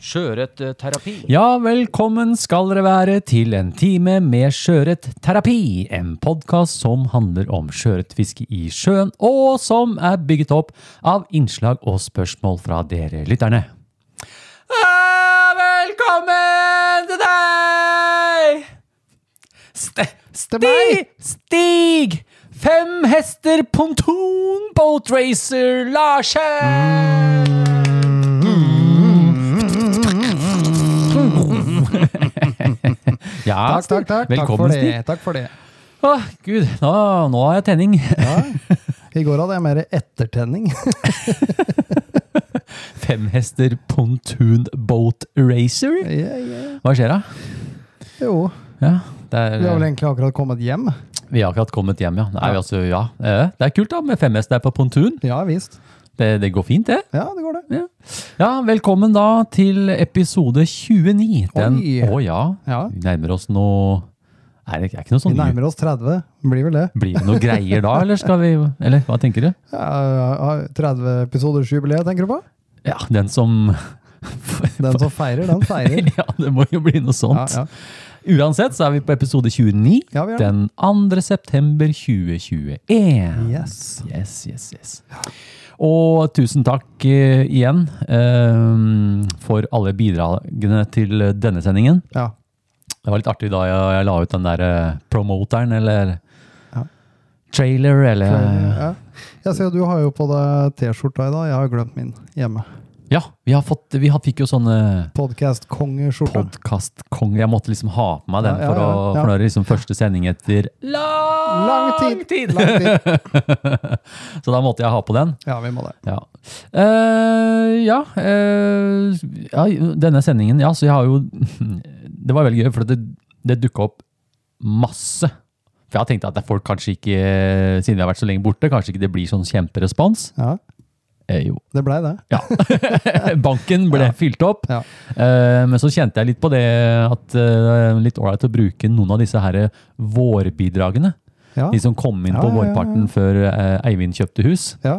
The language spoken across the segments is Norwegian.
Sjøørretterapi. Ja, velkommen skal dere være til en time med sjøørretterapi. En podkast som handler om sjøørretfiske i sjøen, og som er bygget opp av innslag og spørsmål fra dere lytterne. Ah, velkommen til deg! St Stig! Stig! Fem hester ponton boat racer Larsen! Ja, Takk, takk, takk. Takk Velkommen, det. Takk for det. Åh, Gud, nå, nå har jeg tenning. ja, I går hadde jeg mer ettertenning. Femhester pontoon boat racer? Yeah, yeah. Hva skjer da? Jo, Ja, det vi har vel er, egentlig akkurat kommet hjem. vi har akkurat kommet hjem, ja. Nei, altså, ja. Eh, Det er kult da, med femhester på pontoon. Ja visst. Det, det går fint, det. Ja, det går det. Ja. ja, velkommen da til episode 29. Den, Oi. å ja, Ja. vi nærmer oss noe... Er det er ikke noe sånn, Vi nærmer oss 30. Blir vel det. Blir det noe greier da, eller skal vi... Eller, hva tenker du? Ja, 30 episoders jubileet, tenker du på? Ja, den som... Den som feirer, den feirer. ja, det må jo bli noe sånt. ja. Uansett så er vi på episode 29. Ja, vi den 2. september 2021. Yes. Yes, yes, yes. Og tusen takk eh, igjen eh, for alle bidragene til denne sendingen. Ja. Det var litt artig da jeg, jeg la ut den der eh, promoteren, eller Ja. trailer, eller ja. Jeg ser du har jo på deg T-skjorta i dag. Jeg har glemt min hjemme. Ja, vi, har fått, vi har, fikk jo sånne Podcast-kongeskjorta. Jeg måtte liksom ha på meg den, Ja, ja, for, å, for det liksom første sending etter lang, Lang tid! Lang tid. Så da måtte jeg ha på den. Ja, vi må det. Ja. Uh, ja, ja, denne sendingen, ja, så jeg har jo Det var veldig gøy, for det, det dukka opp masse. For jeg har tenkt at det folk kanskje ikke, siden vi har vært så lenge borte, kanskje ikke det blir sånn kjemperespons. Ja, Eh, jo. det blei det. Ja. Banken ble fylt opp. Ja. Eh, men så kjente jeg litt på det at det eh, er litt ålreit å bruke noen av disse her vårbidragene. Ja. De som kom inn Ja, på ja, ja, ja. vårparten før eh, Eivind kjøpte hus. Ja.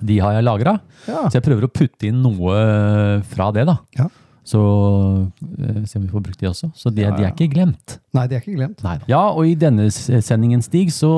De har jeg lagra. Ja. Så jeg prøver å putte inn noe fra det, da. Så eh, se om vi får brukt de også. Så de, Ja, de ja. er ikke glemt. Nei, de er ikke glemt. Nei. Ja, og i denne s- sendingen, Stig, så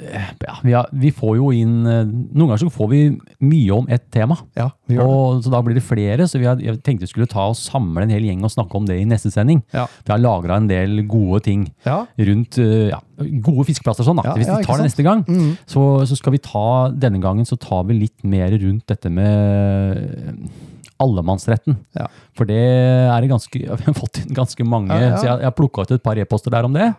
eh, ja, vi, har, vi får jo inn eh, Noen ganger så får vi mye om ett tema. Ja, vi gjør det. Og, så da blir det flere, så vi har, jeg tenkte vi skulle ta og samle en hel gjeng og snakke om det i neste sending. Ja. Vi har lagra en del gode ting Ja. rundt eh, ja, gode fiskeplasser. og Sånn, da. Ja, Hvis ja, vi ikke tar det sant? neste gang, Mhm. så, så skal vi ta denne gangen så tar vi litt mer rundt dette med allemannsretten. Ja. For det er ganske Vi har fått inn ganske mange, Ja, ja. så jeg, jeg har plukka ut et par e-poster der om det.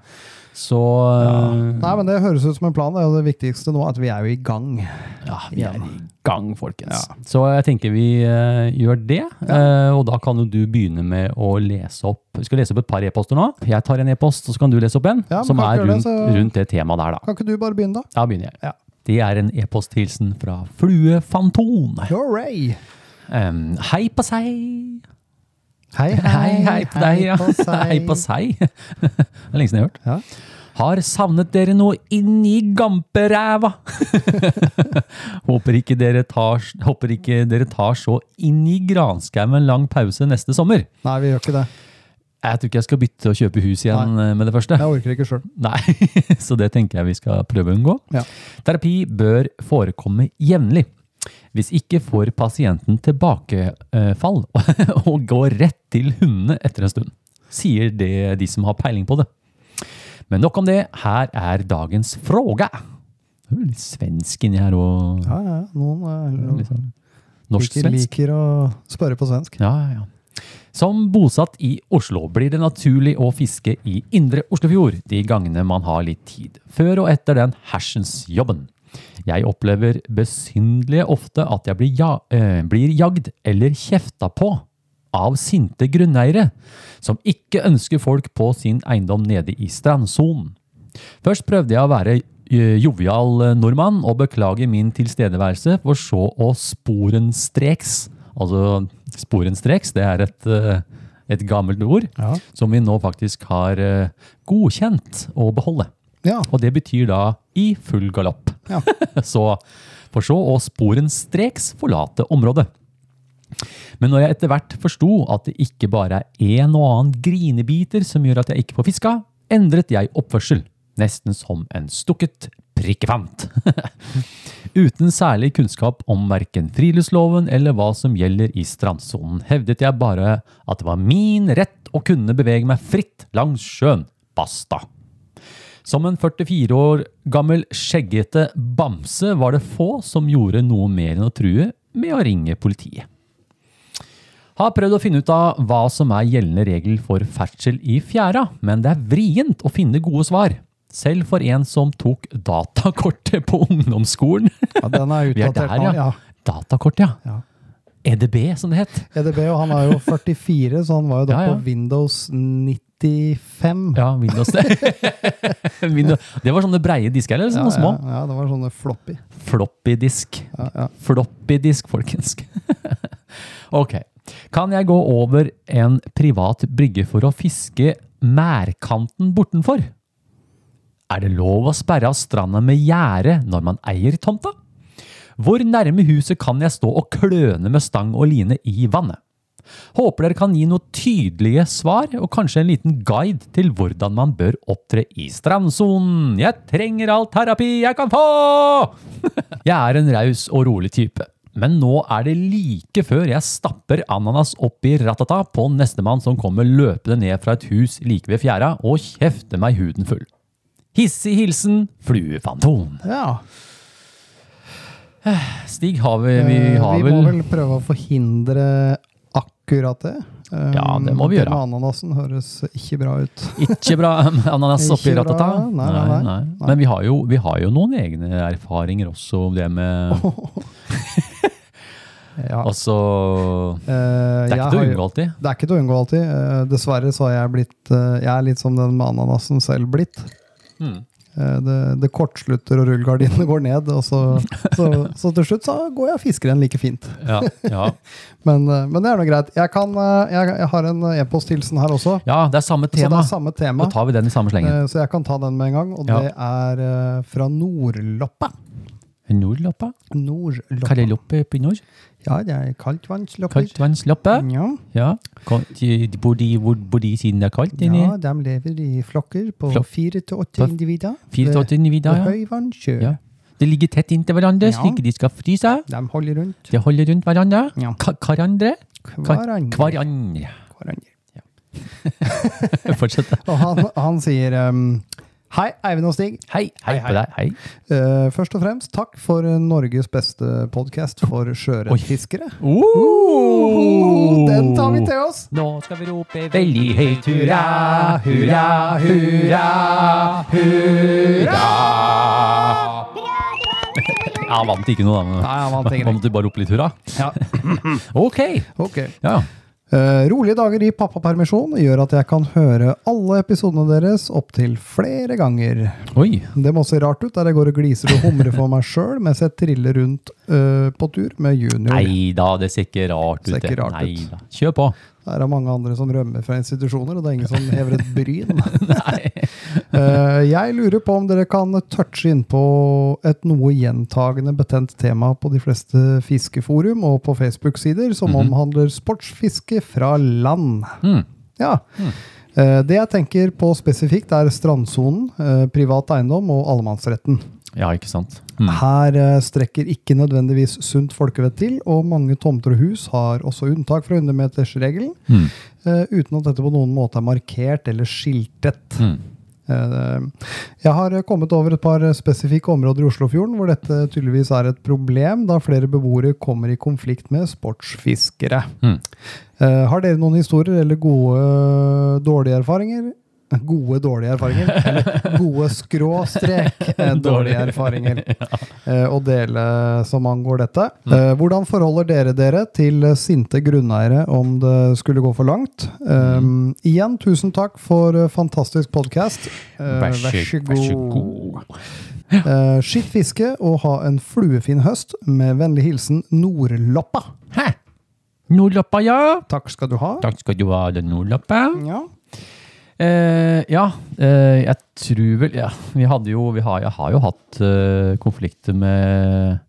Så eh, Nei, men Det høres ut som en plan. Det er jo det viktigste nå, at vi er jo i gang. ja, vi er i gang, folkens. Så jeg tenker vi uh, gjør det. Uh, og da kan jo du begynne med å lese opp Vi skal lese opp et par e-poster nå. Jeg tar en e-post, og så kan du lese opp en. Som er rundt, det, så- rundt det temaet der, da. Kan ikke du bare begynne, da? Da begynner jeg. Ja. Det er en e-posthilsen fra Flue Fanton. Hooray! Um, hei på seg! Hei, Hei, hei på deg, ja. Hei på seg. det er lenge siden jeg har hørt. Ja. Har savnet dere noe inn i gamperæva. håper, ikke dere tar, håper ikke dere tar så inn i granskauen en lang pause neste sommer. Nei, vi gjør ikke det. Jeg tror ikke jeg skal bytte og kjøpe hus igjen Nei. med det første. Jeg orker ikke selv. Nei, så det tenker jeg vi skal prøve å unngå. Ja. Terapi bør forekomme jevnlig. Hvis ikke får pasienten tilbakefall og går rett til hundene etter en stund. Sier det de som har peiling på det. Men nok om det. Her er dagens fråga. Det er litt svensk inni her og Ja, ja. Noen liksom liker, norsk-svensk. liker å spørre på svensk. Ja, ja, ja. Som bosatt i Oslo blir det naturlig å fiske i indre Oslofjord de gangene man har litt tid, før og etter den hersens jobben. Jeg opplever besynderlig ofte at jeg blir, ja, eh, blir jagd eller kjefta på av sinte grunneiere som ikke ønsker folk på sin eiendom nede i strandsonen. Først prøvde jeg å være eh, jovial eh, nordmann og beklage min tilstedeværelse, for så å sporenstreks. Altså sporenstreks, det er et, eh, et gammelt ord Ja. som vi nå faktisk har godkjent å beholde. Ja. Og det betyr da i full galopp. Ja. så for så å sporenstreks forlate området. Men når jeg etter hvert forsto at det ikke bare er en og annen grinebiter som gjør at jeg ikke får fiska, endret jeg oppførsel. Nesten som en stukket prikkefant. Uten særlig kunnskap om verken friluftsloven eller hva som gjelder i strandsonen, hevdet jeg bare at det var min rett å kunne bevege meg fritt langs sjøen. Basta. Som en 44 år gammel skjeggete bamse var det få som gjorde noe mer enn å true med å ringe politiet. Har prøvd å finne ut av hva som er gjeldende regel for ferdsel i fjæra, men det er vrient å finne gode svar. Selv for en som tok datakortet på ungdomsskolen. ja, den er er utdatert nå. ja. Ja. Datakort, ja. Ja. EDB, som det het. EDB, og han er jo 44, så han var jo da Ja, ja. på Windows 95. Ja, Windows. Windows. Det var sånne breie disker, eller sånne små? Ja, ja, det var sånne floppy. Floppy-disk. Ja, ja. Floppy-disk, folkens. ok. Kan jeg gå over en privat brygge for å fiske mærkanten bortenfor? Er det lov å sperre av stranda med gjerde når man eier tomta? Hvor nærme huset kan jeg stå og kløne med stang og line i vannet? Håper dere kan gi noe tydelige svar, og kanskje en liten guide til hvordan man bør opptre i strandsonen. Jeg trenger all terapi jeg kan få! jeg er en raus og rolig type. Men nå er det like før jeg stapper ananas opp i ratata på nestemann som kommer løpende ned fra et hus like ved fjæra og kjefter meg huden full. Hissig hilsen Fluefanton. ja. Stig, har vi, vi Eh, har vi må vel prøve å forhindre akkurat det. Eh, Ja, det må vi gjøre. Den ananasen høres ikke bra ut. Ikke bra ananas oppi ratata. Nei, nei, nei. Men vi har, jo, vi har jo noen egne erfaringer også om det med Ja. Altså Eh, Det er ikke til å unngå alltid. Det er ikke til å unngå alltid. Dessverre så har jeg blitt Jeg er litt som den med ananasen selv blitt. Mm. Eh, det, det kortslutter og rullegardinene går ned, og så, så, så til slutt så går jeg og fisker igjen like fint. Ja, ja. Men, eh, men det er nå greit. Jeg, kan, eh, jeg, jeg har en e-posthilsen her også. ja, det er samme Så tema. er samme tema. Da tar vi den i samme slengen. Så jeg kan ta den med en gang, og Ja. det er fra Nordloppa. Nordloppa? Hva Nordloppa. er det oppe i nord? Ja, det er kaldtvannslopper. Kaldtvannsloppe? Ja. Ja. De- Bor de, hvor bor de siden det er kaldt? inni? ja, de lever i flokker på fire til åtte individer. Fire til åtte individer, ja. høyvannsjø. ja. De ligger tett inntil hverandre, Ja. slik de skal fryse. De holder rundt De holder rundt hverandre. Ja. Ka- Hverandre. Ka- hverandre. Hverandre. hverandre. Fortsett. Og han, han sier um, Hei, Eivind og Stig. Hei, hei, Hei, på deg. Hei. Uh, først og fremst, takk for Norges beste podkast for sjøørretfiskere. Oh, Den tar vi til oss! Nå skal vi rope veldig høyt hurra, hurra, hurra, hurra. Ja, han vant ikke noe, da. Nei, han vant ikke. Han måtte bare rope litt hurra. Ja. Ok. okay. Ja. Eh, rolige dager i pappapermisjon gjør at jeg kan høre alle episodene deres opptil flere ganger. Oi. Det må se rart ut der jeg går og gliser og humrer for meg sjøl mens jeg triller rundt eh, på tur med junior. Nei da, det ser ikke rart ut. Det Ser ikke rart ut. Kjør på. Der er mange andre som rømmer fra institusjoner, og det er ingen som hever et bryn. Eh, jeg lurer på om dere kan touche inn på et noe gjentagende betent tema på de fleste fiskeforum og på Facebook-sider som omhandler sportsfiske fra land. Mm. Ja. Mm. det jeg tenker på spesifikt, er strandsonen, eh, privat eiendom og allemannsretten. Ja, ikke sant. Mm. Her eh, strekker ikke nødvendigvis sunt folkevett til, og mange tomter og hus har også unntak fra 100-metersregelen, Mm. eh, uten at dette på noen måte er markert eller skiltet. Mm. Eh, Jeg har kommet over et par spesifikke områder i Oslofjorden hvor dette tydeligvis er et problem, da flere beboere kommer i konflikt med sportsfiskere. Mm. Eh, Har dere noen historier eller gode, dårlige erfaringer? Gode, dårlige erfaringer. Eller gode skråstrek eh, dårlige erfaringer. eh, Å dele som angår dette. Eh, Hvordan forholder dere dere til sinte grunneiere om det skulle gå for langt? Um, Igjen, tusen takk for fantastisk podkast. Vær så god. Uh, Skitt fiske og ha en fluefin høst. Med vennlig hilsen Nordloppa. Hæ? Nordloppa, ja. Takk skal du ha. Takk skal du ha, Nordloppa. Ja. Eh, ja, eh, jeg tror vel ja, Vi hadde jo vi har, Jeg har jo hatt eh, konflikter med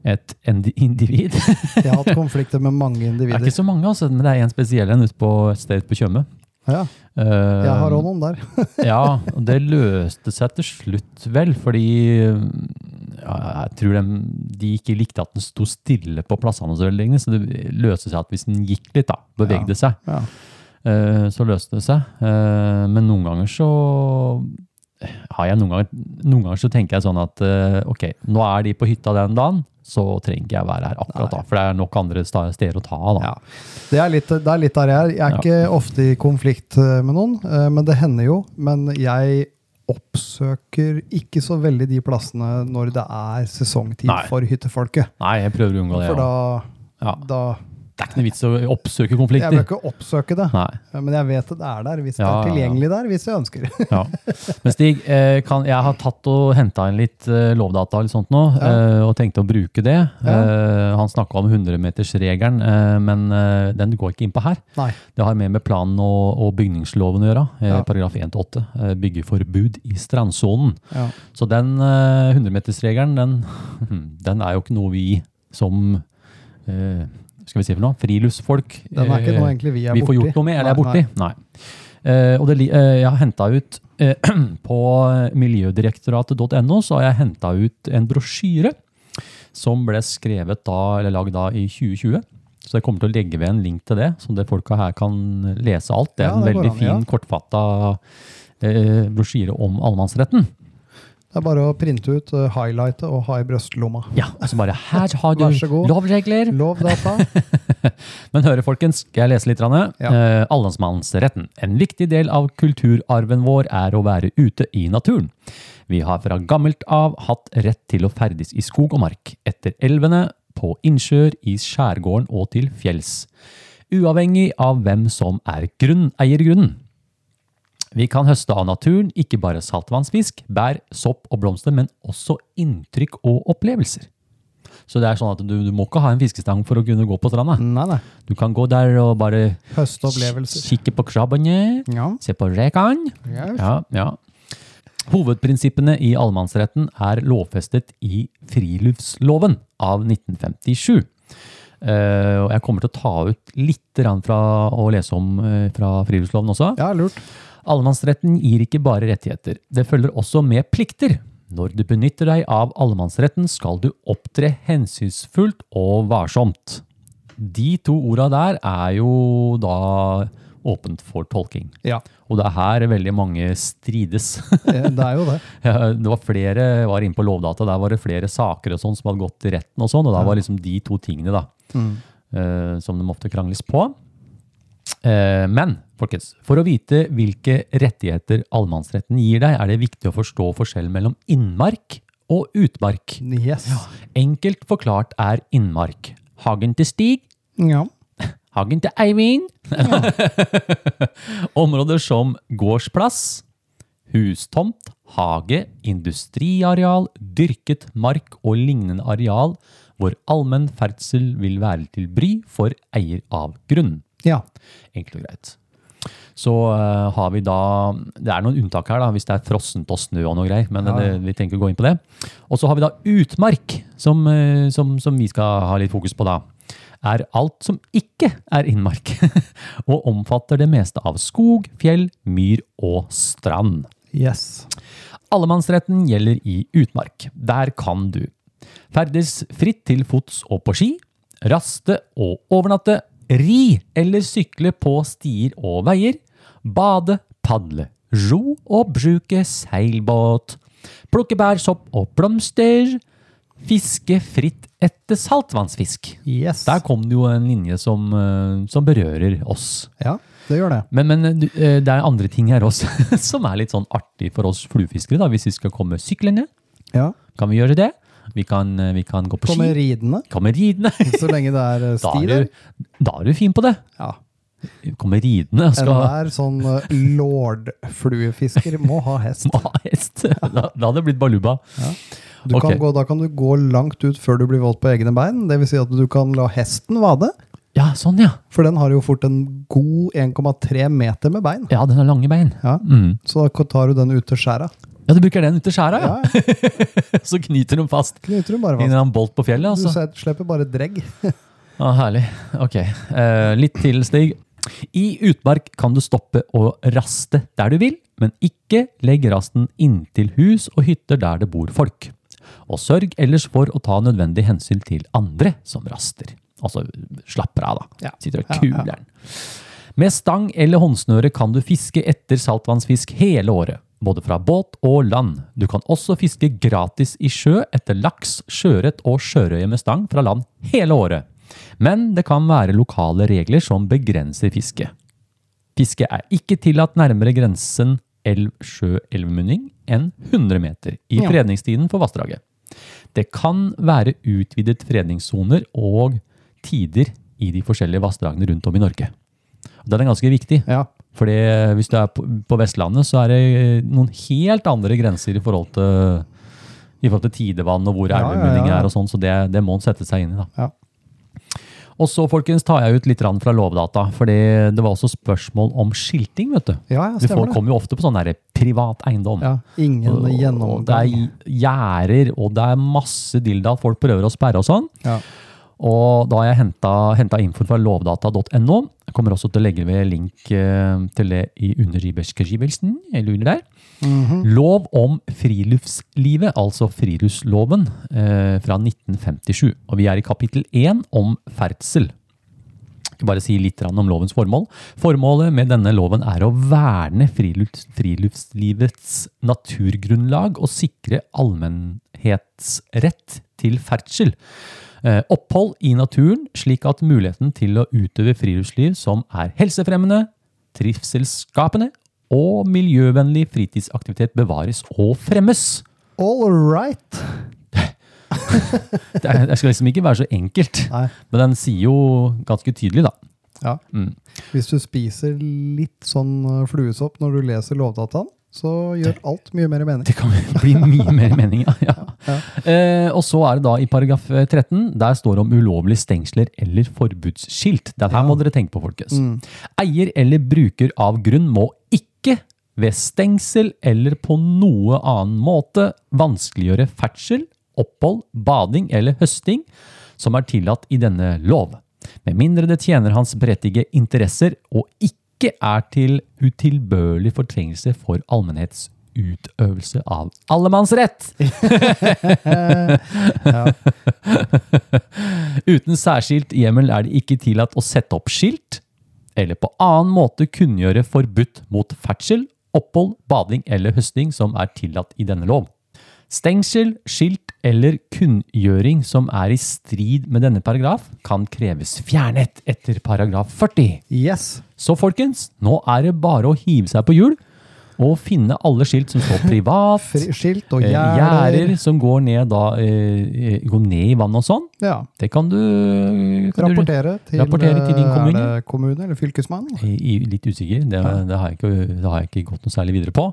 et individ. Jeg har hatt konflikter med mange individer. det er ikke så mange, altså, men det er en spesiell en ute på et sted på Tjøme. Ja, Eh, jeg har òg noen der. ja, og det løste seg til slutt, vel, fordi ja, jeg tror de, de ikke likte at den sto stille på plassene så det løste seg at hvis den gikk litt, da, bevegde seg, Ja. Eh, så løste det seg. Eh, men noen ganger så har jeg noen ganger, noen ganger så tenker jeg sånn at eh, ok, nå er de på hytta den dagen, så trenger ikke jeg være her akkurat da, for det er nok andre steder å ta da. Ja. Det er litt, det er litt der jeg er. Jeg er Ja. ikke ofte i konflikt med noen, men det hender jo. Men jeg oppsøker ikke så veldig de plassene når det er sesongtid Nei. for hyttefolket. Nei, jeg prøver å unngå det. For da, Ja. da Det er ikke noe vits å oppsøke konflikter. Jeg vil ikke oppsøke det, Nei. men jeg vet at det er der hvis det er tilgjengelig ja. der, hvis jeg ønsker. Ja. Men Stig, eh, kan, jeg har tatt og henta inn litt eh, lovdata litt sånt nå, Ja. eh, og tenkte å bruke det. Ja. Han snakka om 100-metersregelen, eh, men den går ikke inn på her. Nei. Det har mer med planen og, og bygningsloven å gjøre. Paragraf 1-8. Eh, byggeforbud i strandsonen. Ja. Så den eh, 100-metersregelen, den, den er jo ikke noe vi som eh, skal vi si for noe? Friluftsfolk. Den er ikke eh, noe egentlig vi er vi får gjort noe med, eller er borti. Nei. Uh, og det, eh, jeg har henta ut uh, På miljødirektoratet.no så har jeg henta ut en brosjyre som ble skrevet da, eller lagd da i 2020. Så jeg kommer til å legge ved en link til det, så det folka her kan lese alt. Det er en veldig an, fin, ja. kortfatta eh, brosjyre om allemannsretten. Det er bare å printe ut, uh, highlighte og ha i brystlomma. Ja, og så bare Her har du lovregler! Lovdata. Men høre, folkens, skal jeg lese litt? Rane? Ja. Uh, Allemannsretten. En viktig del av kulturarven vår er å være ute i naturen. Vi har fra gammelt av hatt rett til å ferdes i skog og mark, etter elvene, på innsjøer, i skjærgården og til fjells. Uavhengig av hvem som er grunneier grunnen. Vi kan høste av naturen ikke bare saltvannsfisk, bær, sopp og blomster, men også inntrykk og opplevelser. Så det er sånn at du, du må ikke ha en fiskestang for å kunne gå på stranda. Nei, nei. Du kan gå der og bare Høsteopplevelser. kikke på krabbene, Ja. se på rekene. Yes. Ja, ja. Hovedprinsippene i allemannsretten er lovfestet i friluftsloven av 1957. Eh, og jeg kommer til å ta ut litt fra å lese om eh, fra friluftsloven også. ja, lurt. Allemannsretten gir ikke bare rettigheter, det følger også med plikter. Når du benytter deg av allemannsretten, skal du opptre hensynsfullt og varsomt. De to orda der er jo da åpent for tolking. Ja, Og det er her veldig mange strides. det er jo det. Ja, det var flere, var inne på Lovdata, der var det flere saker og sånn som hadde gått til retten og sånn, og da var liksom de to tingene da, eh, som de måtte krangles på. Eh, men, folkens, for å vite hvilke rettigheter allemannsretten gir deg, er det viktig å forstå forskjellen mellom innmark og utmark. Yes. Enkelt forklart er innmark. Hagen til Stig, Ja. Hagen til Eivind. Områder som gårdsplass, hustomt, hage, industriareal, dyrket mark og lignende areal hvor allmenn ferdsel vil være til bry for eier av grunnen. Ja. Enkelt og greit. Så uh, har vi da Det er noen unntak her, da, hvis det er frossent og snø og noe greier. Men Ja, det, vi tenker å gå inn på det. Og så har vi da utmark, som, eh, som, som vi skal ha litt fokus på da. Er alt som ikke er innmark, og omfatter det meste av skog, fjell, myr og strand. Yes. Allemannsretten gjelder i utmark. Der kan du ferdes fritt til fots og på ski, raste og overnatte, ri eller sykle på stier og veier, bade, padle, ro og bruke seilbåt, plukke bær, sopp og blomster, fiske fritt etter saltvannsfisk. Yes. Der kom det jo en linje som, eh, som berører oss. Ja. det gjør det. Men, men eh, det er andre ting her også som er litt sånn artig for oss fluefiskere. Hvis vi skal komme syklende, Ja. kan vi gjøre det. Vi kan, eh, vi kan gå på Komme Kommer ridende, Komme ridende. så lenge det er eh, sti er, der. du, da er du fin på det. Ja. Komme ridende. Skal Enhver sånn eh, lordfluefisker må ha hest. må ha hest. Da, da hadde det blitt baluba. Du Okay. kan gå, da kan du gå langt ut før du blir våt på egne bein. Det vil si at du kan la hesten vade. Ja, sånn ja. For den har jo fort en god 1,3 meter med bein. Ja, den har lange bein. Ja. Mm. Så da tar du den ut til skjæra. Ja, du bruker den ut til skjæra, ja. Ja, Så knyter de fast. knyter du bare I en bolt på fjellet, altså. Du slipper bare dregg. Ja, herlig. Ok. Eh, litt til, Stig. I utmark kan du stoppe og raste der du vil, men ikke legg rasten inntil hus og hytter der det bor folk. Og sørg ellers for å ta nødvendig hensyn til andre som raster. Altså slapper av, da. Ja. Sitter og Ja, ja. kuler. Med stang eller håndsnøre kan du fiske etter saltvannsfisk hele året. Både fra båt og land. Du kan også fiske gratis i sjø etter laks, sjøørret og sjørøye med stang fra land hele året. Men det kan være lokale regler som begrenser fisket. Fiske er ikke tillatt nærmere grensen elv-sjø-elvmunning enn 100 meter i fredningstiden for vassdraget. Det kan være utvidet fredningssoner og tider i de forskjellige vassdragene rundt om i Norge. Den er ganske viktig, Ja. For hvis du er på, på Vestlandet, så er det noen helt andre grenser i forhold til, i forhold til tidevann og hvor Ja, ja, ja. er og sånn, så det, det må en sette seg inn i. da. Ja. Og så folkens, tar jeg ut litt fra Lovdata, for det var også spørsmål om skilting. vet du. Ja, ja, stemmer det. kommer jo ofte på sånn privat eiendom. Ja, ingen Og det er gjerder, og det er masse dilda folk prøver å sperre og sånn. Ja. Og da har jeg henta, info fra lovdata.no. Jeg kommer også til å legge ved link eh, til det i underbeskrivelsen. Eller under der. Mhm. Lov om friluftslivet, altså friluftsloven, eh, fra 1957. Og vi er i kapittel 1 om ferdsel. Jeg skal bare si litt om lovens formål. Formålet med denne loven er å verne frilufts, friluftslivets naturgrunnlag og sikre allmennhetsrett til ferdsel. Eh, opphold i naturen, slik at muligheten til å utøve friluftsliv som er helsefremmende, trivselsskapende og miljøvennlig fritidsaktivitet bevares og fremmes. All right. Det, er, det skal liksom ikke være så enkelt, Nei. men den sier jo ganske tydelig, da. Ja. Mm. Hvis du spiser litt sånn eh, fluesopp når du leser lovdataen, så gjør alt mye mer mening. Det kan bli mye mer mening, ja. ja. Ja. Eh, og så er det da i paragraf eh, 13, der står det om ulovlige stengsler eller forbudsskilt. Det her må dere tenke på, folkens. Mm. Eier eller bruker av grunn må ikke ved stengsel eller på noe annen måte vanskeliggjøre ferdsel, opphold, bading eller høsting som er tillatt i denne lov, med mindre det tjener hans berettigede interesser og ikke er til utilbørlig fortrengelse for allmennhets utøvelse av allemannsrett. Uten særskilt hjemmel er det ikke tillatt å sette opp skilt, eller på annen måte kunngjøre forbudt mot ferdsel, opphold, bading eller høsting som er tillatt i denne lov. Stengsel, skilt eller kunngjøring som er i strid med denne paragraf, kan kreves fjernet etter paragraf 40. Yes. Så folkens, nå er det bare å hive seg på hjul og finne alle skilt som står privat, skilt og eh, gjerder. gjerder som går ned, da, eh, eh, går ned i vann og sånn. Ja. Det kan du, kan du Rapportere til, rapportere til din kommune. Kommune eller fylkesmann? I, i, litt usikker. Det, det, har ikke, det har jeg ikke gått noe særlig videre på.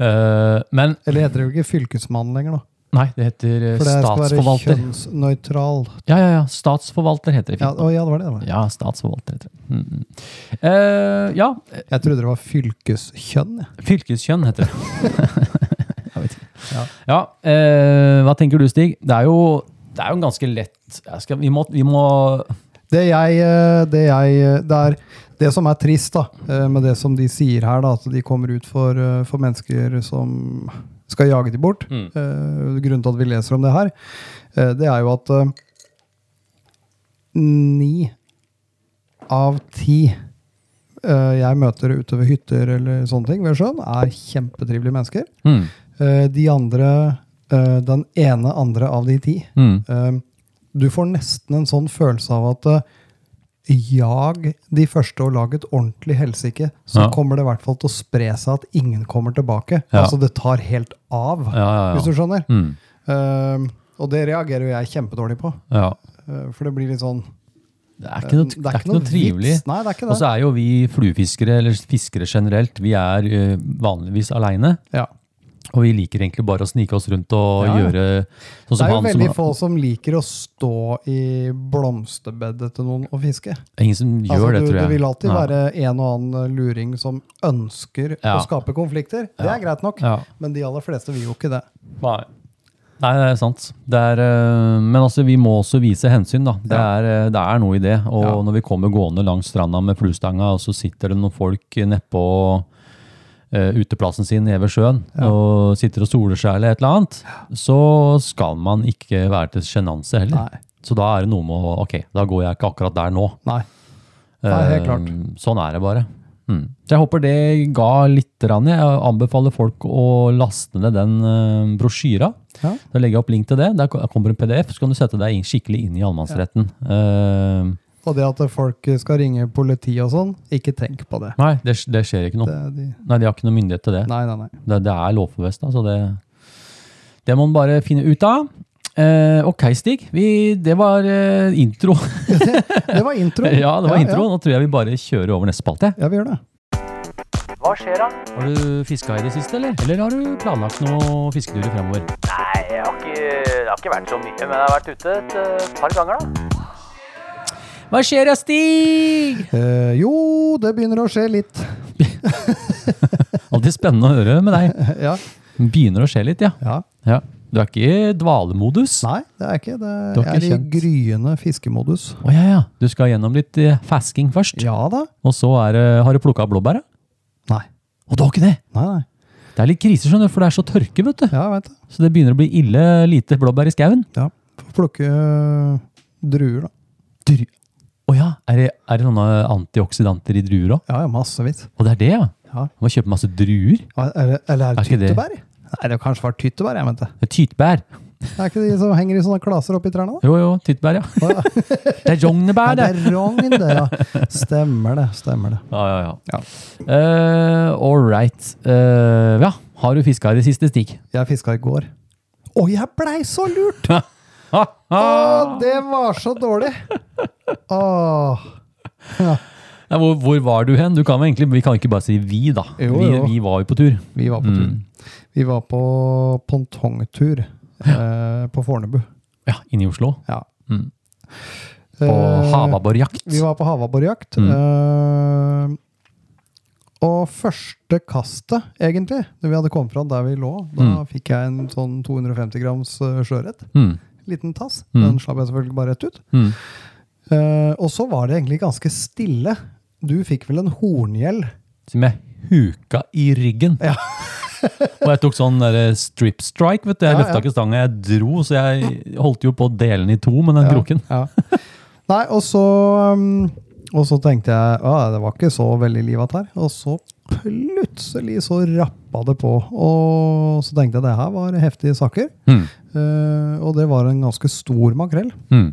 Eh, men Eller heter det jo ikke fylkesmann lenger, da? Nei, det heter statsforvalter. For det skal være statsforvalter. kjønnsnøytral. Ja, ja, ja. Statsforvalter heter det. Ja, å, ja, det var det. det var. Ja, statsforvalter heter det. Mm. Eh, ja, Jeg trodde det var fylkeskjønn. fylkeskjønn heter det. jeg vet ikke. Ja. Ja, uh, hva tenker du, Stig? Det er jo, det er jo ganske lett. Skal, vi, må, vi må Det jeg, eh, det jeg Det er det som er trist da, eh, med det som de sier her, da, at de kommer ut for, eh, for mennesker som skal jage de bort. Mm. Eh, Grunnen til at vi leser om det her, eh, det er jo at eh, ni av ti jeg møter ute ved hytter eller sånne ting ved sjøen, er kjempetrivelige mennesker. mm, De andre, den ene andre av de ti, mm, Du får nesten en sånn følelse av at jag de første og lag et ordentlig helsike, så Ja. kommer det i hvert fall til å spre seg at ingen kommer tilbake. Ja. Altså det tar helt av, hvis du skjønner. Mm. Uh, og det reagerer jo jeg kjempedårlig på. ja. Eh, for det blir litt sånn Det er ikke noe, det er ikke noe trivelig. Nei, det er ikke det. Og så er jo vi fluefiskere, eller fiskere generelt, vi er uh, vanligvis aleine. Ja. Og vi liker egentlig bare å snike oss rundt og Ja, gjøre sånn Det er jo veldig som få som liker å stå i blomsterbedet til noen og fiske. Ingen som gjør Altså, det, du, tror jeg. Det vil alltid Ja. være en og annen luring som ønsker Ja. å skape konflikter. Det er greit nok, men de aller fleste vil jo ikke det. Nei. Nei, det er sant. Det er, eh, men altså, vi må også vise hensyn, da. Det, Ja. er, eh, det er noe i det. Og Ja. når vi kommer gående langs stranda med fluestanga, og så sitter det noen folk nedpå uh, uteplassen sin nede ved sjøen Ja. og sitter og soler seg eller et eller annet, så skal man ikke være til sjenanse heller. Nei. Så da er det noe med å Ok, da går jeg ikke akkurat der nå. Nei. Nei, helt Eh, klart. Sånn er det bare. Mm. Så jeg håper det ga litt. rann. Jeg anbefaler folk å laste ned den uh, brosjyra. Ja. Da legger jeg opp link til det. Der kommer en PDF, så kan du sette deg skikkelig inn i allemannsretten. Eh, Og det at folk skal ringe politi og sånn, ikke tenk på det. nei, det, det skjer ikke noe. det de, Nei, De har ikke noe myndighet til det. nei, nei, nei. Det, det er lovforvest så det, det må man bare finne ut av. Eh, ok, Stig. Vi, det var eh, intro. Det var intro. ja, det var Ja, intro. Nå tror jeg vi bare kjører over neste spalte. Ja, vi gjør det. Hva skjer da? Har du fiska i det siste, eller? Eller har du planlagt noen fisketurer fremover? Nei, jeg har ikke, det har ikke vært så mye, men jeg har vært ute et eh, par ganger da. Hva skjer da, Stig? Eh, jo, det begynner å skje litt. Alltid spennende å høre med deg. Ja. Begynner å skje litt, ja. ja. ja. Du er ikke i dvalemodus? Nei, det er ikke det. Er Jeg er kjent. i gryende fiskemodus. Å ja, ja. Du skal gjennom litt eh, fasking først. Ja da. Og så er, har du plukka blåbær? Nei. Og du har ikke det? Nei, nei. Det er litt krise, skjønner du, for det er så tørke, vet du. Ja, jeg vet det. Så det begynner å bli ille lite blåbær i skauen. Ja. Får plukke øh, druer, da. Dru... Å ja, er det, er det noen antioksidanter i druer òg? Ja, ja, massevis. Og det er det, ja? Ja. Du må kjøpe masse druer. Eller, eller er det Er ikke det- tyttebær? Nei, det kanskje vært tyttebær, jeg mente. Det er tyttbær. Det er ikke de som henger i sånne klaser oppi trærne, da? Jo, jo, tyttebær, ja. Å, ja. Det er Ja, rognebær, det det. er rogn, det, ja. Stemmer det. Stemmer det. Ja, ja, ja. Ja. Eh, all right. Eh, ja, har du fiska i det siste, Stig? Jeg fiska i går. Å, jeg blei så lurt! Å, det var så dårlig! Åh. Ja, Ja, hvor, hvor var du hen? Du kan egentlig, vi kan ikke bare si vi, da. Jo, vi, jo. vi var jo på tur. vi var på tur. Mm. Vi var på pontongtur eh, på Fornebu. Ja, inne i Oslo. Ja. Mm. På Eh, havabborjakt. Vi var på havabborjakt. Mm. eh, og første kastet, egentlig, når vi hadde kommet fra der vi lå, da Mm. fikk jeg en sånn 250 grams eh, sjøørret. Mm. Liten tass. Mm. Den slapp jeg selvfølgelig bare rett ut. Mm. Uh, og så var det egentlig ganske stille. Du fikk vel en horngjeld? Som jeg huka i ryggen. Ja. og jeg tok sånn der strip strike, vet du. Jeg Ja, løfta ja. ikke stanga, jeg dro, så jeg holdt jo på å dele den i to med den kroken. Ja. Nei, og så um, Og så tenkte jeg at det var ikke så veldig livat her. Og så plutselig så rappa det på. Og så tenkte jeg det her var heftige saker. Mm. Uh, og det var en ganske stor makrell. Mm.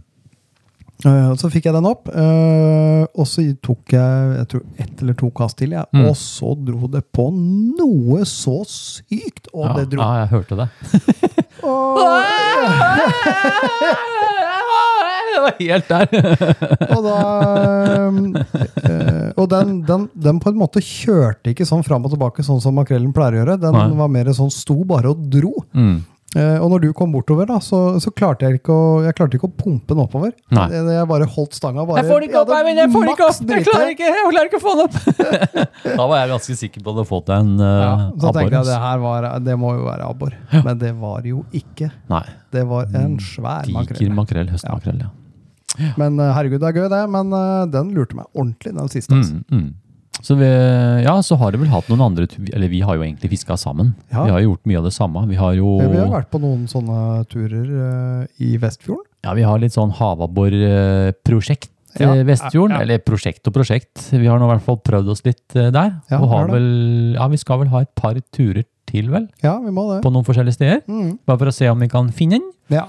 Uh, så fikk jeg den opp, uh, og så tok jeg jeg tror ett eller to kast til. Ja. Mm. Og så dro det på noe så sykt! Og Ja, det dro ja, jeg hørte det. og, Jeg var helt der. og da øh, Og den, den, den på en måte kjørte ikke sånn fram og tilbake, sånn som makrellen pleier å gjøre. Den Nei. var mer sånn sto bare og dro. Mm. Uh, og når du kom bortover, da, så, så klarte jeg ikke å, jeg klarte ikke å pumpe den oppover. Jeg, jeg bare holdt stanga. Bare, Jeg får det ikke opp, Eivind! Jeg får det ikke opp! Jeg klarer ikke, jeg klarer ikke å få den opp! da var jeg ganske sikker på at du hadde fått deg en uh, Ja, så tenker jeg abbor. det her var, det må jo være abbor. Men det var jo ikke. Nei. Det var en svær Diger makrell. makrell, høstmakrell, ja. Men eh, herregud, det er gøy det. Men eh, den lurte meg ordentlig, den siste. altså. Mm, mm. Så vi, ja, så har det vel hatt noen andre Eller vi har jo egentlig fiska sammen. Ja. Vi har gjort mye av det samme. Vi har jo Vi har vært på noen sånne turer eh, i Vestfjorden. ja, vi har litt sånn havabborprosjekt Ja, Vestfjorden. ja, ja. Eller prosjekt og prosjekt. Vi har nå i hvert fall prøvd oss litt der. Ja, og vel, ja, vi skal vel ha et par turer til, vel? Ja, vi må det. På noen forskjellige steder. Mm. Bare for å se om vi kan finne den. Ja.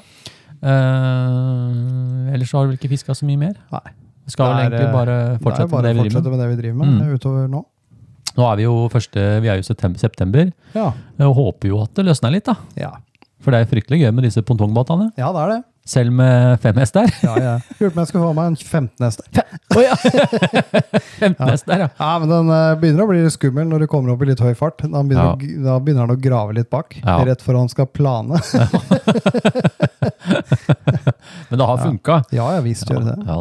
Eh, ellers har du vel ikke fiska så mye mer? Nei. Vi skal vel egentlig bare Det fortsette bare med det fortsette med. det vi driver med Mm. utover nå. Nå er vi jo første, vi er jo september, september Ja. og håper jo at det løsner litt, da. Ja. For det er fryktelig gøy med disse pontongbåtene. ja, det er det. Selv med fem hest der. Ja, ja. Lurte på om jeg skulle få meg en 15 hester. Oh, ja! 15 hest der, ja. Ja, men den eh, begynner å bli litt skummel når du kommer opp i litt høy fart. Da begynner, Ja. da begynner den å grave litt bak, Ja. rett før han skal plane. Men det har funka. ja, ja visst gjør det det. Ja.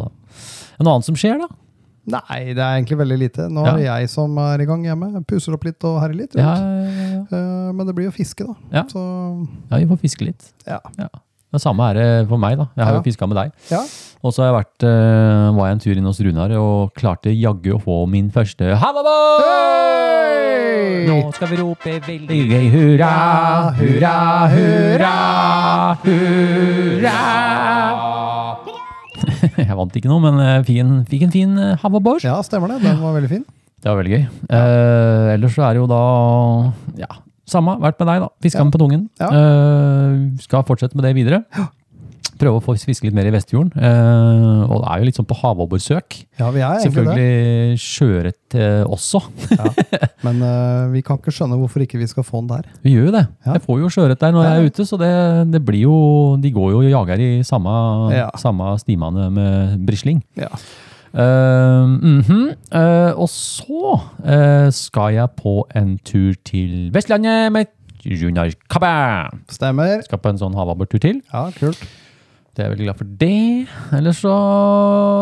Noe annet som skjer, da? Nei, det er egentlig veldig lite. Nå er det jeg som er i gang hjemme. Puser opp litt og herjer litt. Ja, ja. Eh, Men det blir jo fiske, da. Ja. Så ja vi får fiske litt. ja. Det samme er det for meg, da. Jeg har Ja. jo fiska med deg. ja. Og så eh, var jeg en tur inn hos Runar og klarte jaggu å få min første Havabåt! Hey! Nå skal vi rope veldig gøy hurra, hurra, hurra, hurra. Jeg vant ikke noe, men jeg fikk en, fikk en fin eh, ja, stemmer det. Den var veldig fin. Det var veldig gøy. Eh, ellers så er det jo da Ja, samme. Vært med deg, da. Fiska med på tungen. Eh, skal fortsette med det videre. Prøve å få fiske litt mer i Vestfjorden. Uh, og det er jo litt sånn på havabborsøk. Ja, vi er. Selvfølgelig sjøørret uh, også. Men eh, vi kan ikke skjønne hvorfor ikke vi skal få den der. Vi gjør jo det. Jeg får jo sjøørret der når jeg er ute, så det, det blir jo De går jo og jager i samme, Ja. samme stimene med brisling. Ja. Eh, -hmm. Og så eh, skal jeg på en tur til Vestlandet med Junior Kabba. Stemmer. Skal på en sånn havabortur til. Ja, kult. Det er jeg veldig glad for det. Eller så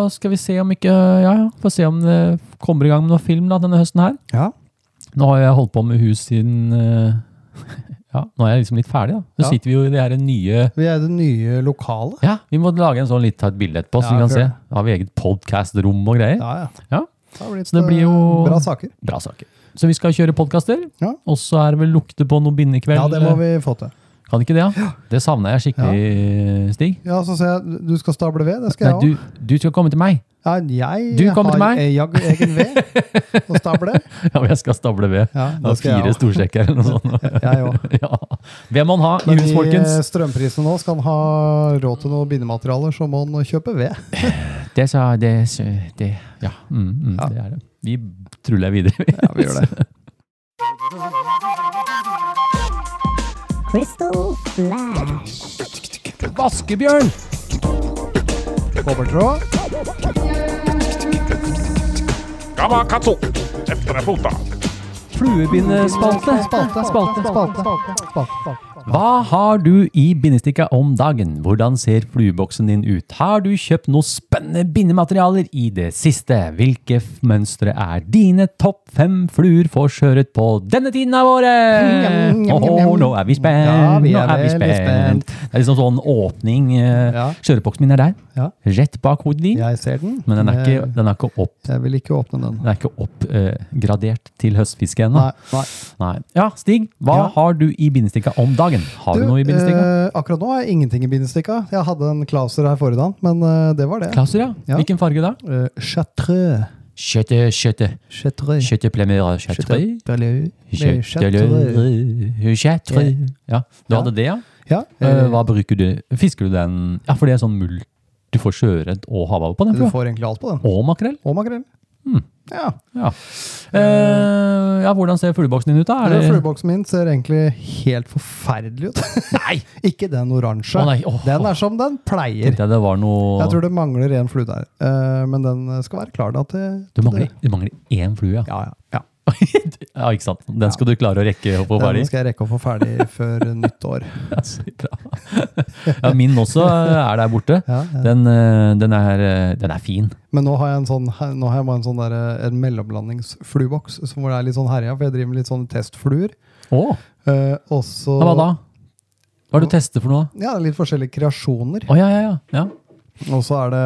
skal vi se om ikke Ja, ja. Får se om det kommer i gang med noe film da, denne høsten her. Ja. Nå har jeg holdt på med hus siden eh, Ja, nå er jeg liksom litt ferdig, da. Så Ja. sitter vi jo i det her nye Vi er i det nye lokalet. Ja, vi må lage en sånn litt ta et bilde etterpå, så Ja, vi kan se. Da har vi eget podcast-rom og greier. Ja, ja. Ja. Det har blitt Så det blir jo- eh, bra saker. Bra saker. Så vi skal kjøre podkaster. Ja. Og så er det vel lukte på noe bindekveld. Ja, det må vi få til. Kan ikke det, ja? Det savner jeg skikkelig, Stig. Ja, så ser jeg du skal stable ved. Det skal Nei, jeg òg. du, du skal komme til meg. Ja, jeg Du kommer til meg. Jeg egen ved å stable. Ja, men jeg skal stable ved. Ja, det skal fire storsjekker storsekker eller noe sånt. Jeg òg. ja. Hvem må han ha i hus, folkens? I strømprisene nå skal han ha råd til noe bindematerialer, så må han kjøpe ved. Det sa det, det Ja, mm, mm, Ja. det er det. Vi truller videre. Ja, vi gjør det. Crystal Flash. Vaskebjørn! Kobbertråd. Gamakatsu! Efter deg Spalte. Spalte. Spalte, spalte, spalte. spalte. Hva har du i bindestikka om dagen? Hvordan ser flueboksen din ut? Har du kjøpt noe spennende bindematerialer i det siste? Hvilke mønstre er dine topp fem fluer for sjøørret på denne tiden av året? Njam. nå er vi spent! Ja, vi nå er vi spent. Det er liksom sånn åpning. Kjøreboksen Ja. Sjøørretboksen min er der. Ja. Rett bak hodet din. Jeg ser den. Men den er ikke, Eh, den er ikke opp Jeg vil ikke åpne den. den er ikke oppgradert til høstfiske ennå. Nei. nei. Nei. Ja, Stig, hva har du i bindestikka om dagen? Har du, noe i bindestikka? eh, akkurat nå har jeg ingenting i bindestikka. Jeg hadde en Klauser her forrige dag, men eh, det var det. Klauser, ja. Ja. Hvilken farge da? Uh. Kjøttet, kjøttet. Chatreux. Kjøttet plemmer kjøttet. Chatreux. Kjøttet, kjøttet. Ja, du hadde det, ja? Ja. Eh, eh, Hva bruker du? Fisker du den? Ja, for det er sånn mul... Du får sjøørret og havhav på den? du får egentlig alt på den. Og makrell? Og makrell. Mm. Ja. Ja. Eh, ja, hvordan ser flueboksen din ut da? Er det... Flueboksen min ser egentlig helt forferdelig ut. Nei! ikke den oransje. Å nei, åh, den er som den pleier. Jeg det var noe... Jeg tror det mangler en flue der, Eh, men den skal være klar da til Du mangler, det. du mangler én flue, ja. Ja, ja, ja. ikke sant? Den skal du klare å rekke å få ferdig? Den skal jeg rekke å få ferdig før nyttår. Ja, så bra. Ja, min også er der borte. Ja, ja. Den, eh, den, er, eh, den er fin. Men nå har jeg en sånn, nå har jeg bare en sånn der, en mellomlandingsflueboks hvor det er litt sånn herja, for jeg driver med litt sånne testfluer. Oh. Eh, også, hva da? Hva er det du tester for noe? Ja, litt forskjellige kreasjoner. Oh, ja, ja, ja. ja. Og så er det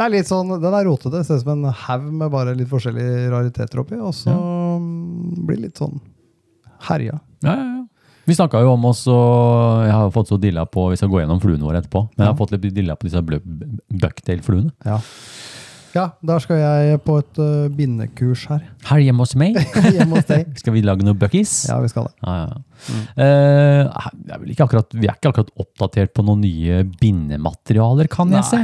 det er litt sånn Den er rotete. Ser ut som en haug med bare litt forskjellige rariteter oppi. Og så ja. blir det litt sånn herja. ja, ja, ja. Vi snakka jo om oss, og jeg har fått så dilla på Vi skal gå gjennom fluene våre etterpå. Men jeg har fått litt dilla på disse bucktail-fluene. Ja. ja, der skal jeg på et uh, bindekurs her. Her hjemme hos meg Hjemme hos deg. skal vi lage noen buckies. Ja, vi skal det. Ja, ja. mm. uh, er ikke akkurat, vi er ikke akkurat oppdatert på noen nye bindematerialer, kan jeg Nei. se.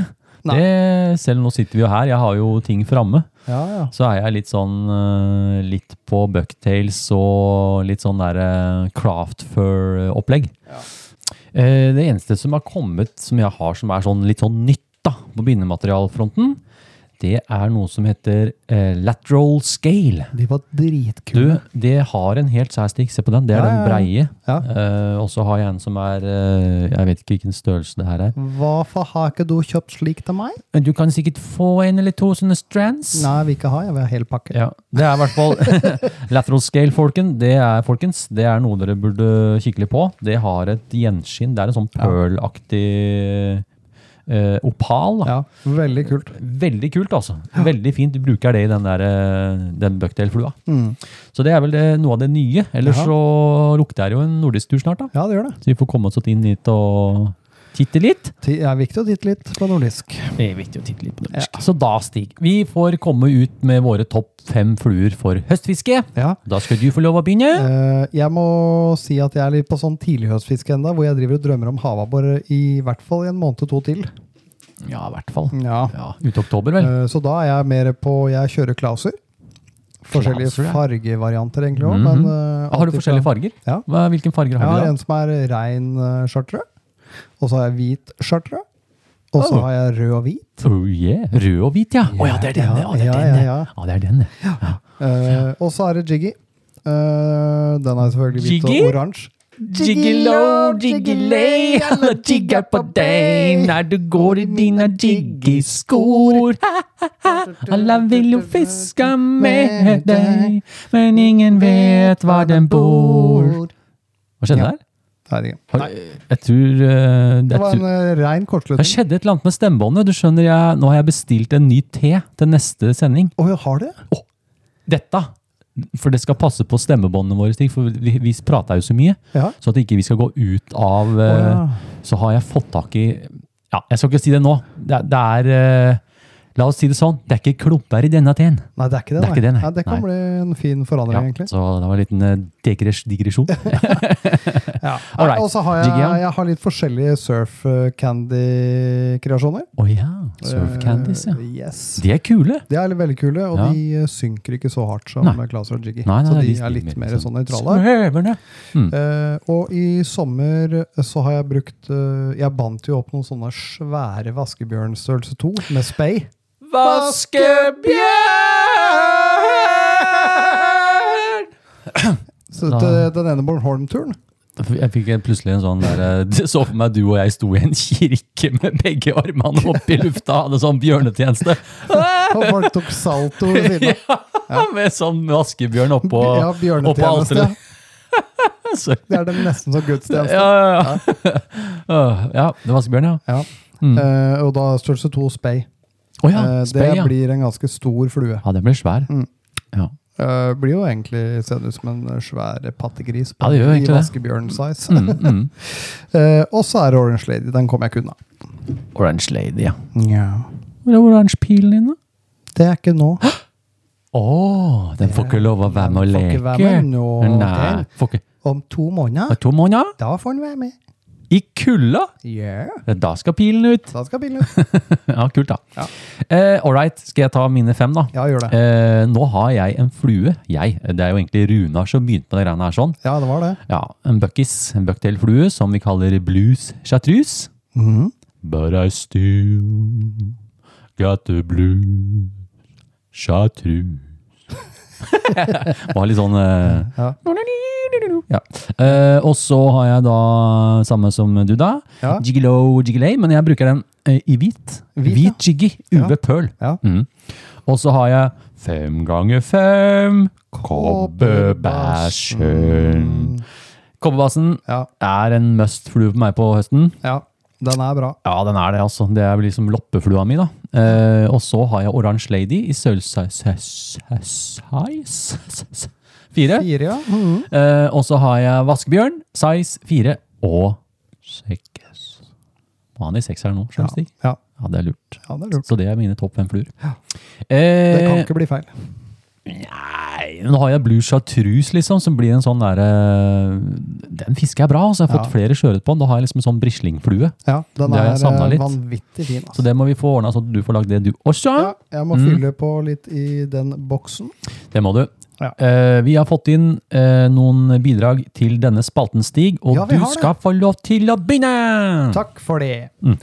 Det, selv nå sitter vi jo her, jeg har jo ting framme. Ja, ja. Så er jeg litt sånn eh, litt på Bucktails og litt sånn der craft Craftfur-opplegg. Ja. det eneste som har kommet som jeg har som er sånn litt sånn nytt da, på bindematerialfronten, det er noe som heter eh, lateral scale. De var Du, det har en helt sær stikk. Se på den. Det er Ja, ja, den breie. Ja. Eh, og så har jeg en som er eh, Jeg vet ikke hvilken størrelse det her er. Hvorfor har ikke du kjøpt slik til meg? Du kan sikkert få en eller to sånne strands. Nei, vi ikke har. Jeg vil ha hel pakke. Ja, Det er i hvert fall lateral scale, folken. Det er, folkens, det er noe dere burde kikke litt på. Det har et gjenskinn. Det er en sånn pearl-aktig eh, opal. Da. Ja, veldig kult. Veldig kult, altså. Veldig fint. Du bruker det i den, der, eh, den bucktail-flua. Mm. Så det er vel det, noe av det nye. Ellers Ja. så lukter det jo en nordisk tur snart, da. Ja, det gjør det. Så vi får komme oss inn hit og titte litt. Det er viktig å titte litt på nordisk. Det er viktig å titte litt på nordisk. Så da, Stig, vi får komme ut med våre topp fem fluer for høstfiske. Ja. Da skal du få lov å begynne. Eh, jeg må si at jeg er litt på sånn tidlighøstfiske enda, hvor jeg driver og drømmer om havabbor i hvert fall i en måned to til. Ja, i hvert fall. Ja. Ja, Ut oktober, vel. Eh, så da er jeg mer på Jeg kjører Klauser. Forskjellige Klauser, ja. fargevarianter egentlig òg, Mm -hmm. eh, Har du forskjellige farger? Ja. Hvilken farger har ja, du da? en som er rein uh, chartrød, og så har jeg hvit chartra. og så Oh. har jeg rød og hvit. Oh, yeah. Rød og hvit, ja. Å ja, det er denne! ja. Det er Ja, ja, ja. det er. Eh, og så er det Jiggy. Uh, den er selvfølgelig hvit Jiggy? og oransje. Jiggelo, jiggilei, alle jigger på deg når du går i dine jiggiskor. Alle vil jo fiske med deg, men ingen vet hvor den bor. Hva skjedde der? Nei, det er ikke. Har- Jeg tror uh, Det var en uh, rein Det skjedde et eller annet med stemmebåndet. Du skjønner, jeg, Nå har jeg bestilt en ny te til neste sending. Oh, jeg har det? Dette! For det skal passe på stemmebåndene våre, for vi, vi prater jo så mye. Ja. Så at ikke vi skal gå ut av uh, oh, ja. Så har jeg fått tak i Ja, jeg skal ikke si det nå. Det, det er La oss si det sånn. Det er ikke klumper i denne teen. Nei, det er ikke det. Det er ikke det, nei. nei. det kan Nei. bli en fin forandring, Ja, egentlig. så det var en liten eh, digres, digresjon. Ja. All right. Og så har jeg, jeg har litt forskjellige surf uh, candy-kreasjoner. Å ja. Surf candies, ja. Uh, yes. De er kule. De er veldig kule, og Ja. de synker ikke så hardt som Nei. Klauser og Jiggy. Nei, nei, så nei, de de er litt mer mer sånn nøytrale. Mm. Uh, og i sommer så har jeg brukt uh, Jeg bandt jo opp noen sånne svære vaskebjørnstørrelse 2 med spay. Vaskebjørn! Så det til den ene Bornholm-turen. Jeg fikk plutselig en sånn der eh, Så for meg du og jeg sto i en kirke med begge armene oppe i lufta, hadde sånn bjørnetjeneste. Og folk tok salto ved siden av. Med sånn vaskebjørn oppå Ja, bjørnetjeneste. alteret. Sorry. Det er det nesten som gudstjeneste. Ja, ja, ja. Åh, ja, det er vaskebjørn, ja. Ja. Mm. Uh, og da størrelse 2 spay. Å ja, Eh, spray, det blir en ganske stor flue. Ja, den blir svær. Mm. Ja. Uh, blir jo egentlig ser ut som en svær pattegris på, Ja, det gjør i det. vaskebjørn-size. Mm, mm. uh, og så er det Orange Lady. Den kommer jeg ikke unna. Orange Lady, ja. Ja. Hvor er oransje pilen din, da? Det er ikke nå. Å, den får ikke lov å være med og Den får ikke være med nå, Nei. Om to måneder, to måneder? da får den være med. I kulda? Yeah. Da skal pilen ut. da skal pilen ut. Ja, kult, da. Ja. Eh, all right, skal jeg ta mine fem, da? Ja, gjør det. Eh, nå har jeg en flue. Jeg, det er jo egentlig Runar som begynte med det greiene her sånn. Ja, det var det. Ja, En buckis, en bucktail-flue som vi kaller blues chartreuse. Mhm. But I still got the blue chartreuse. Var litt sånn eh, Ja. ja. Eh, og så har jeg da samme som du, da. Ja. Jiggelo jiggilei, men jeg bruker den eh, i hvit. Hvit, Hvit, jiggy. UV pearl. Ja. Mm. Og så har jeg fem ganger fem kobberbæsjen. Kobberbassen Ja, er en must-flue på meg på høsten. ja, den er bra. Ja, den er det, altså. Det er vel liksom loppeflua mi, da. Eh, og så har jeg Orange Lady i size fire. Ja. -hmm. uh, og så har jeg Vaskebjørn, size fire og Sekkes. Var han i seks her nå, Ja, ja, Ja, det er lurt. ja, det er lurt. Så det er mine topp fem fluer. Det kan Eh, ikke bli feil. Nei, nå har jeg blue chartreuse, liksom, som blir en sånn derre Den fisker jeg bra. altså Jeg har fått Ja. flere sjøørret på den. Da har jeg liksom en sånn brislingflue. Ja, den Det har jeg eh, litt. vanvittig fin. Så Altså. det må vi få ordna, at du får lagd det du også. Ja, jeg må Mm. fylle på litt i den boksen. Det må du. Ja. Eh, vi har fått inn eh, noen bidrag til denne spalten, Stig, og Ja, vi du har det. skal få lov til å begynne! Takk for det. Mm.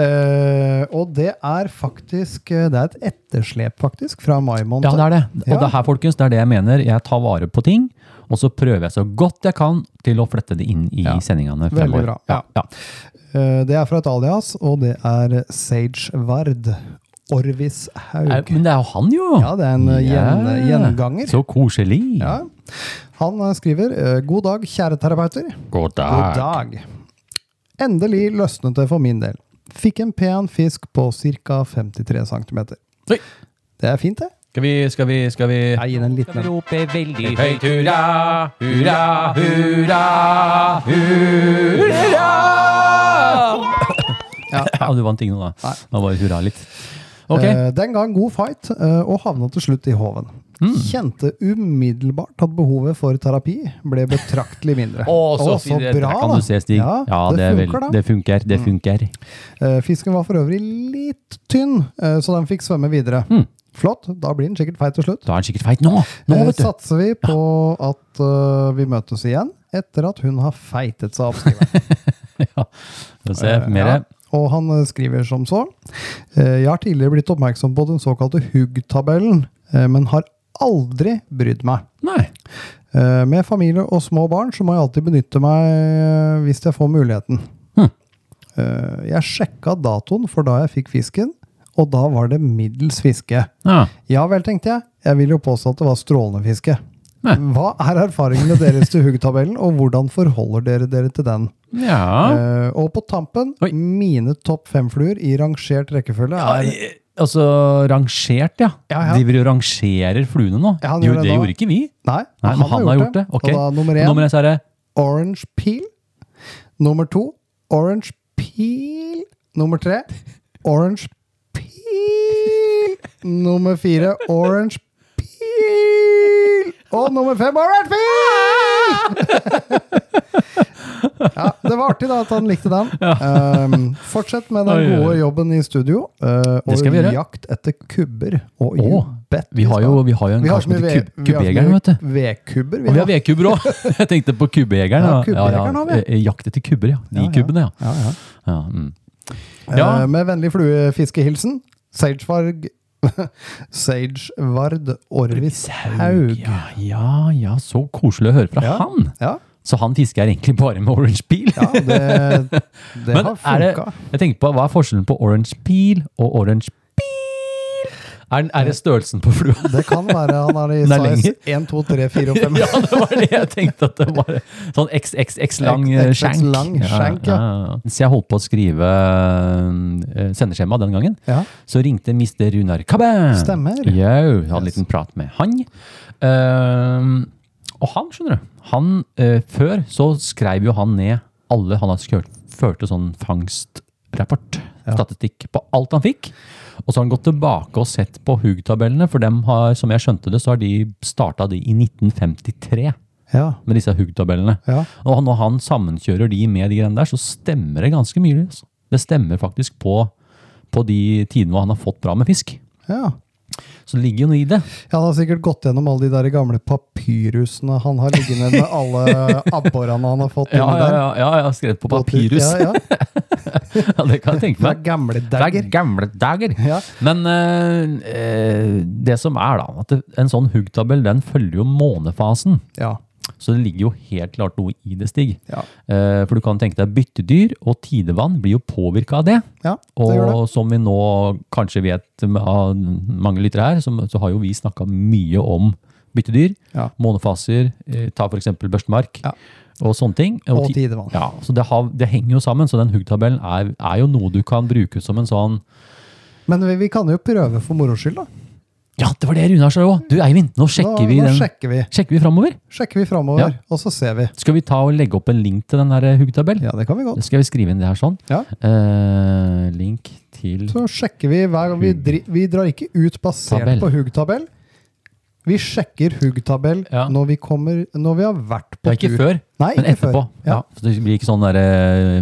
Eh, og det er faktisk eh, Det er et etterslep, faktisk, fra mai måned. Ja, det er det. Og Ja. det her, folkens, det er det jeg mener. Jeg tar vare på ting, og så prøver jeg så godt jeg kan til å flette det inn i Ja. sendingene Veldig fremover. bra. Ja. Ja. Eh, det er fra et alias, og det er Sage Vard. Orvis Eh, Haug. Men det er jo han, jo! Ja, det er en eh, gjen, gjenganger. Så koselig. Ja. Han eh, skriver eh, God dag, kjære terapeuter. God God dag. Endelig løsnet det for min del. Fikk en pen fisk på ca. 53 cm. Det er fint, det. Skal vi, skal vi, skal vi Jeg gi den litt liten Skal vi rope veldig høyt hurra, hurra, hurra, hurra! Ja. Ja, du vant ingen nå, da. Nei. Nå bare hurra litt. Ok. Eh, Den ga en god fight, eh, og havna til slutt i håven. Mm. Kjente umiddelbart at behovet for terapi ble betraktelig mindre. Å, så, så bra! Der kan du se, Stig. Ja, Ja, det, det, funker, vel- det funker. Det funker. Eh, Fisken var for øvrig litt tynn, så den fikk svømme videre. Mm. Flott, da blir den sikkert feit til slutt. Da er den sikkert feit nå. Nå. Satser vi på at uh, vi møtes igjen etter at hun har feitet seg opp, ja. Ja. Få se Eh, mer. ja. Og han eh, skriver som så. eh, Jeg har tidligere blitt oppmerksom på den såkalte HUG-tabellen, eh, men har aldri brydd meg. Nei. Med familie og små barn så må jeg alltid benytte meg hvis jeg får muligheten. Hm. Jeg sjekka datoen for da jeg fikk fisken, og da var det middels fiske. Ja. Ja vel, tenkte jeg. Jeg vil jo påstå at det var strålende fiske. Nei. Hva er erfaringene deres til HUG-tabellen, og hvordan forholder dere dere til den? ja. Uh, og på tampen, Oi. mine topp fem-fluer i rangert rekkefølge er ja, Altså rangert, ja. Ja, ja. Driver og rangerer fluene nå. Ja, han jo, det det gjorde ikke vi. Nei, Nei, han, han har gjort det. Ok. Og da nummer én, Nummer én så er det Orange Peel. Nummer to, Orange Peel. Nummer tre, Orange Peel. Nummer fire, Orange Peel. Og nummer fem, har vært fin! ja, det var artig da at han likte den. Um, fortsett med den gode jobben i studio. Uh, og vi jakt etter kubber. Og you bet Vi har jo, vi har jo en vi kar som heter Kubbejegeren, vi vet du. vedkubber. Og vi har vedkubber òg! Jeg tenkte på Kubbejegeren. Ja, Ja, har vi. Eh, Jakt etter kubber, ja. De Ja, ja. kubbene, ja. Ja, ja. ja mm. Eh, Ja. med vennlig fluefiskehilsen Sagevarg Sagevard Orvis Haug. Ja, ja, ja, så koselig å høre fra Ja. han! Ja, Så han fisker egentlig bare med orange peel? ja det, det har funka. jeg tenker på, hva er forskjellen på orange peel og orange? Er, er det størrelsen på flua? Det kan være han har i er size 1, 2, 3, 4 og 5. Ja, det var det jeg tenkte at det var. Sånn XXX lang eh, skjenk. lang skjenk, ja. Så jeg holdt på å skrive eh, sendeskjema den gangen. Ja, Så ringte Mr. Runar Kabbe. Stemmer. Yo, hadde en liten prat med han. Uh, og han, skjønner du, han, uh, før så skrev jo han ned alle Han har førte sånn fangstrapport, Ja. statistikk, på alt han fikk. Og så har han gått tilbake og sett på HUG-tabellene, for dem har, som jeg skjønte det, så har de starta de i 1953 ja, med disse HUG-tabellene. ja. Og når han sammenkjører de med de greiene der, så stemmer det ganske mye. Altså. Det stemmer faktisk på, på de tidene hvor han har fått bra med fisk. ja. Så det ligger jo noe i det. Ja, Han har sikkert gått gjennom alle de der gamle papyrusene han har liggende med alle abborene han har fått Ja, ja, ja, ja, jeg har skrevet på papyrus. Ja, ja. Det kan jeg tenke Fra meg. gamle Det er dager. gamle dager. Men uh, det som er da, at en sånn HUG-tabell, den følger jo månefasen. Ja. Så det ligger jo helt klart noe i det, Stig. Ja. Eh, for du kan tenke deg byttedyr og tidevann blir jo påvirka av det. ja, det gjør det. Og som vi nå kanskje vet av mange lyttere her, så, så har jo vi snakka mye om byttedyr. Ja. Månefaser, eh, ta f.eks. børstemark Ja. og sånne ting. Og ti- tidevann. Ja, så det, har, det henger jo sammen, så den HUG-tabellen er, er jo noe du kan bruke som en sånn Men vi, vi kan jo prøve for moro skyld, da. Ja, det var det Runar sa òg! Du Eivind, nå sjekker nå, vi nå sjekker vi. Sjekker vi framover? Sjekker vi framover, Ja. og så ser vi. Skal vi ta og legge opp en link til den huggtabellen? HUG-tabell? Ja, det kan vi godt. Skal vi skrive inn det her sånn? Ja. Uh, link til Så sjekker vi hver gang vi, vi drar ikke ut basert Tabell. på HUG-tabell. Vi sjekker huggtabell Ja. når, vi kommer, når vi har vært på Ja, ikke tur. før, Nei, men ikke etterpå. før. Ja. Ja. Så det blir ikke sånn der,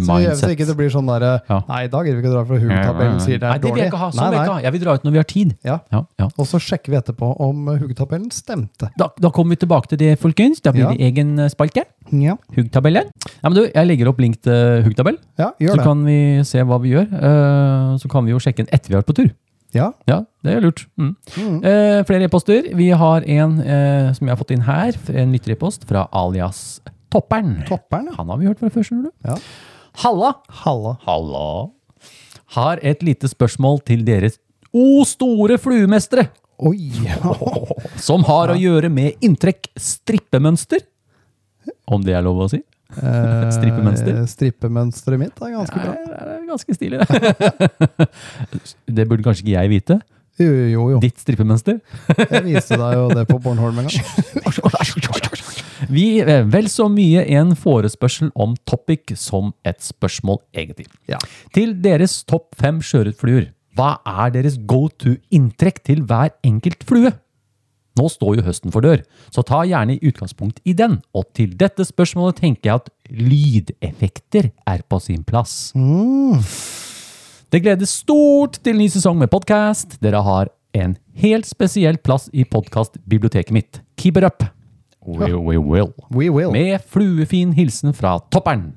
Så, vi- så ikke det blir sånn derre Ja. Nei, i dag gidder vi ikke å dra fra huggtabellen, sier det Nei, det vil jeg ikke ha. Sånn Nei, vil jeg nei. ikke ha. Jeg vil dra ut når vi har tid. Ja. Ja, ja. Og så sjekker vi etterpå om eh, huggtabellen stemte. Da, da kommer vi tilbake til det, folkens. Da blir Ja. det egen eh, spalte. Ja, Huggtabellen. Ja, men du, jeg legger opp link til huggtabell. ja Så det. kan vi se hva vi gjør. Uh, så kan vi jo sjekke den etter vi har vært på tur. Ja. Ja, det er lurt. Mm. Mm. Eh, flere e-poster. Vi har en eh, som jeg har fått inn her. En lytter-e-post fra alias Toppern. Toppern ja. Han har vi hørt fra før, skjønner du. Ja. Halla! Halla. Halla! Har et lite spørsmål til deres o store fluemestere, Oi! som har å gjøre med inntrekk strippemønster. Om det er lov å si? Eh, Strippemønster? Strippemønsteret mitt er ganske bra. Det er ganske stilig. det burde kanskje ikke jeg vite. Jo, jo, jo. Ditt strippemønster. Jeg viste deg jo det på Bornholm en gang. Vi eh, vel så mye en forespørsel om topic som et spørsmål, egentlig. Ja. Til deres topp fem sjørøverfluer, hva er deres go to inntrekk til hver enkelt flue? Nå står jo høsten for dør, så ta gjerne utgangspunkt i den. Og til dette spørsmålet tenker jeg at lydeffekter er på sin plass. Det gleder stort til ny sesong med podkast. Dere har en helt spesiell plass i podkastbiblioteket mitt. Keep it up! We, we will. We will. Med fluefin hilsen fra topperen.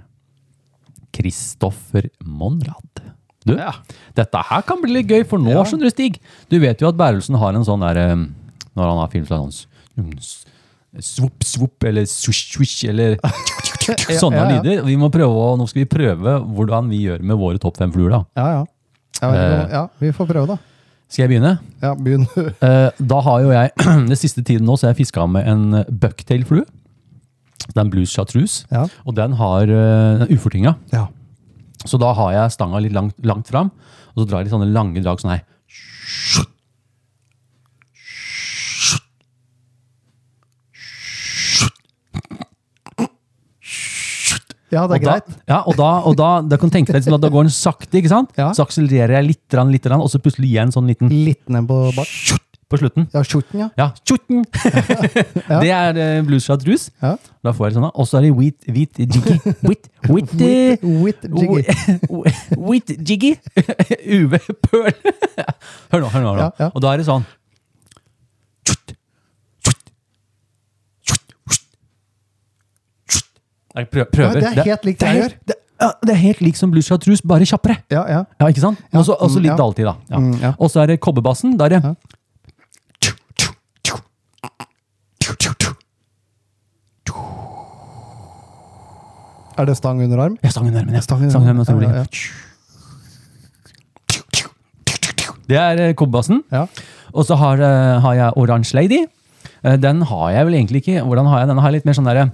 Kristoffer Monrad. Du, dette her kan bli litt gøy, for nå, skjønner du, Stig. Du vet jo at Bærelsen har en sånn derre eh, Når han har film sånn mm, Svopp, svopp, eller swish, swish, eller sånne ja, ja. lyder. Vi må prøve, og Nå skal vi prøve hvordan vi gjør med våre topp fem fluer, da. Ja, ja. Ja, Eh. ja, vi får prøve, da. Skal jeg begynne? Ja, begynn. Eh, da har jo jeg den siste tiden nå så jeg fiska med en bucktail-flue. Det er en blues chartreuse, Ja. og den har den er ufortynga. Ja. Så da har jeg stanga litt langt, langt fram, og så drar jeg litt sånne lange drag sånn her. Ja, det er Og da, greit. ja, og da, og da, da kan du tenke deg liksom at da går den sakte, ikke sant? Ja. Så akselererer jeg litt, litt og så plutselig gir jeg en sånn liten Litt ned på bak. på slutten. Ja, skjorten, ja. Ja, skjorten! Det er uh, blues chartreuse. Ja. Da får jeg sånn, da. og så er det wheat, wheat jiggy. Wheat, wheat, uh, wheat, wheat jiggy. Wheat jiggy. UV-pøl. Hør nå, hør nå. hør nå. Og da er det sånn Jeg prøver. Ja, det er helt likt det jeg gjør. Det, det er helt lik som blues chartreuse, bare kjappere. Ja, ja. Ja, ikke sant? Og så mm, litt ja. daltid, da. Ja. Mm, ja. Og så er det kobberbassen. Da er det Er det stang under arm? Ja, stang under armen. Ja. Stang under Stang under armen, armen. Det er eh, kobberbassen. Ja. Og så har, eh, har jeg Orange Lady. Eh, Den har jeg vel egentlig ikke. Hvordan har jeg den? Den har jeg litt mer sånn derre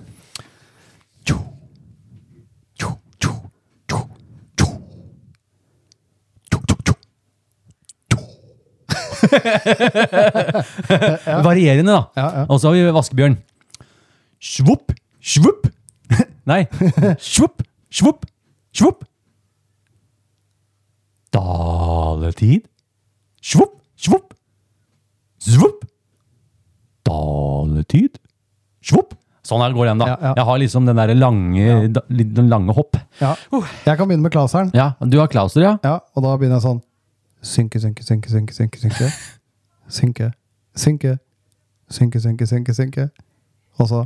Varierende, da. Ja, ja. Og så har vi vaskebjørn. Svopp, svopp. Nei. Svopp, svopp, svopp. Daletid. Svopp, svopp. Svopp. Daletid. Svopp. Sånn her går den, da. Ja, ja. Jeg har liksom den der lange, da, den lange hopp. ja. Jeg kan begynne med klauseren. Ja, Du har Klauser, ja? Ja, og da begynner jeg sånn Synke, synke, synke, synke, synke, synke. Synke, synke, synke, synke, synke, synke. Og så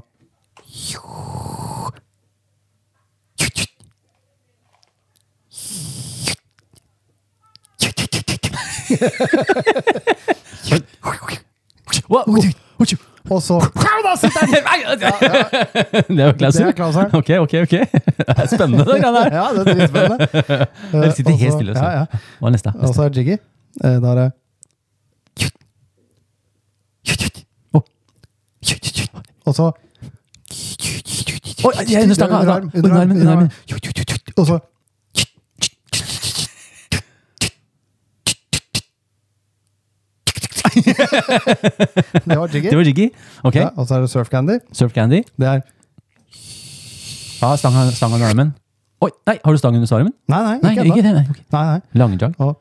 Wow. Og så Det er jo klasse. Det er Klauser. Ok, ok, ok. Det er spennende, det greiene der. Ja, det er dritspennende. Dere sitter helt stille. Ja, ja. så. Hva er neste? Og så er Jiggy. Eh, Da er det Å. Og så Oi, jeg er under stanga! Under da. arm, Under armen. Under armen. Og så det var Jiggy. Det var Jiggy, ok. Ja, og så er det Surf Candy. Surf Candy. Det er Ja, stang, stang under armen. Oi, nei, har du stang under armen? Nei, nei, ikke, nei, ikke det. Nei, okay. nei, nei. Langjag. Og oh.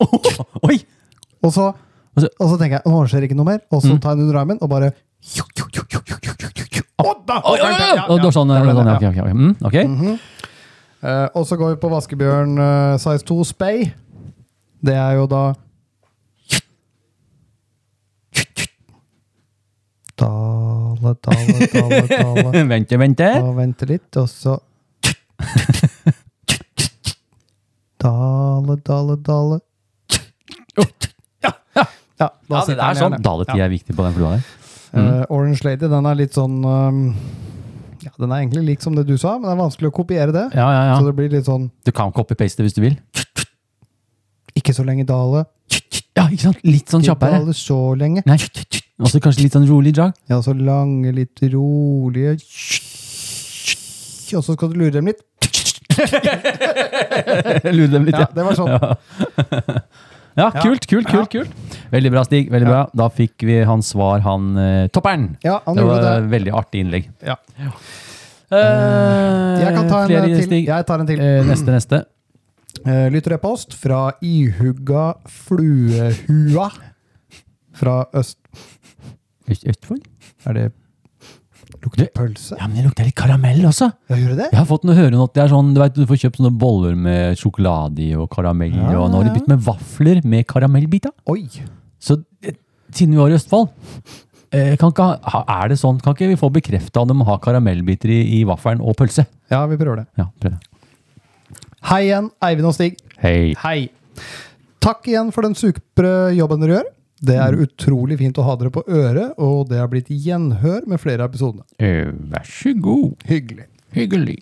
oh, oi! Og så, og så tenker jeg nå skjer ikke noe mer, og så mm. tar jeg den under armen og bare Jo, jo, jo å! Oi, oi, oi! Og det sånn, sånn, ja, ja. ok, ok, ok. Mm, ok. Eh, og så går vi på vaskebjørn eh, size 2 spay. Det er jo da Dale, dale, dale, dale. Vente, vente. Og vente litt, og så Dale, dale, dale. Ja, da Ja, det sitter er sånn. gjerne. Daletid er viktig på den flua der. Eh, Orange Lady, den er litt sånn um, Ja, den er egentlig lik som det du sa, men det er vanskelig å kopiere det. Ja, ja, Så det blir litt sånn Du kan copy-paste det hvis du vil. Ikke så lenge dale. Ja, ikke sant? Litt sånn kjappere. Ikke dale så lenge. Nei. Og så kanskje litt sånn rolig drag. Ja, så lange, litt rolige Og så skal du lure dem litt. lure dem litt, Ja, ja. det var sånn. Ja, kult, kult, kult. kult. Veldig bra, Stig. veldig bra. Da fikk vi hans svar, han eh, topperen. Ja, han Det var det. et veldig artig innlegg. Ja. Eh, Jeg kan ta en flere, eh, til. Stig. Jeg tar en til. Eh, neste, neste. Eh, Lytter e-post fra ihugga fluehua fra øst... Øst- Østfold? Er det Lukter pølse? Ja, men det lukter litt karamell også. Ja, gjør det? Jeg har fått noe høre noe, det er sånn, du vet, du får kjøpt sånne boller med sjokolade i og karamell, Ja, og nå har de begynt med vafler med karamellbiter. Oi! Så eh, siden vi var i Østfold, eh, kan ikke, er det sånn, kan ikke vi få bekreftet om de har karamellbiter i, i vaffelen og pølse? Ja, vi prøver det. Ja, prøver det. Hei igjen, Eivind og Stig. Hei. Hei. Takk igjen for den supre jobben dere gjør. Det er utrolig fint å ha dere på øret, og det har blitt gjenhør med flere av episodene. Eh, vær så god. Hyggelig. Hyggelig.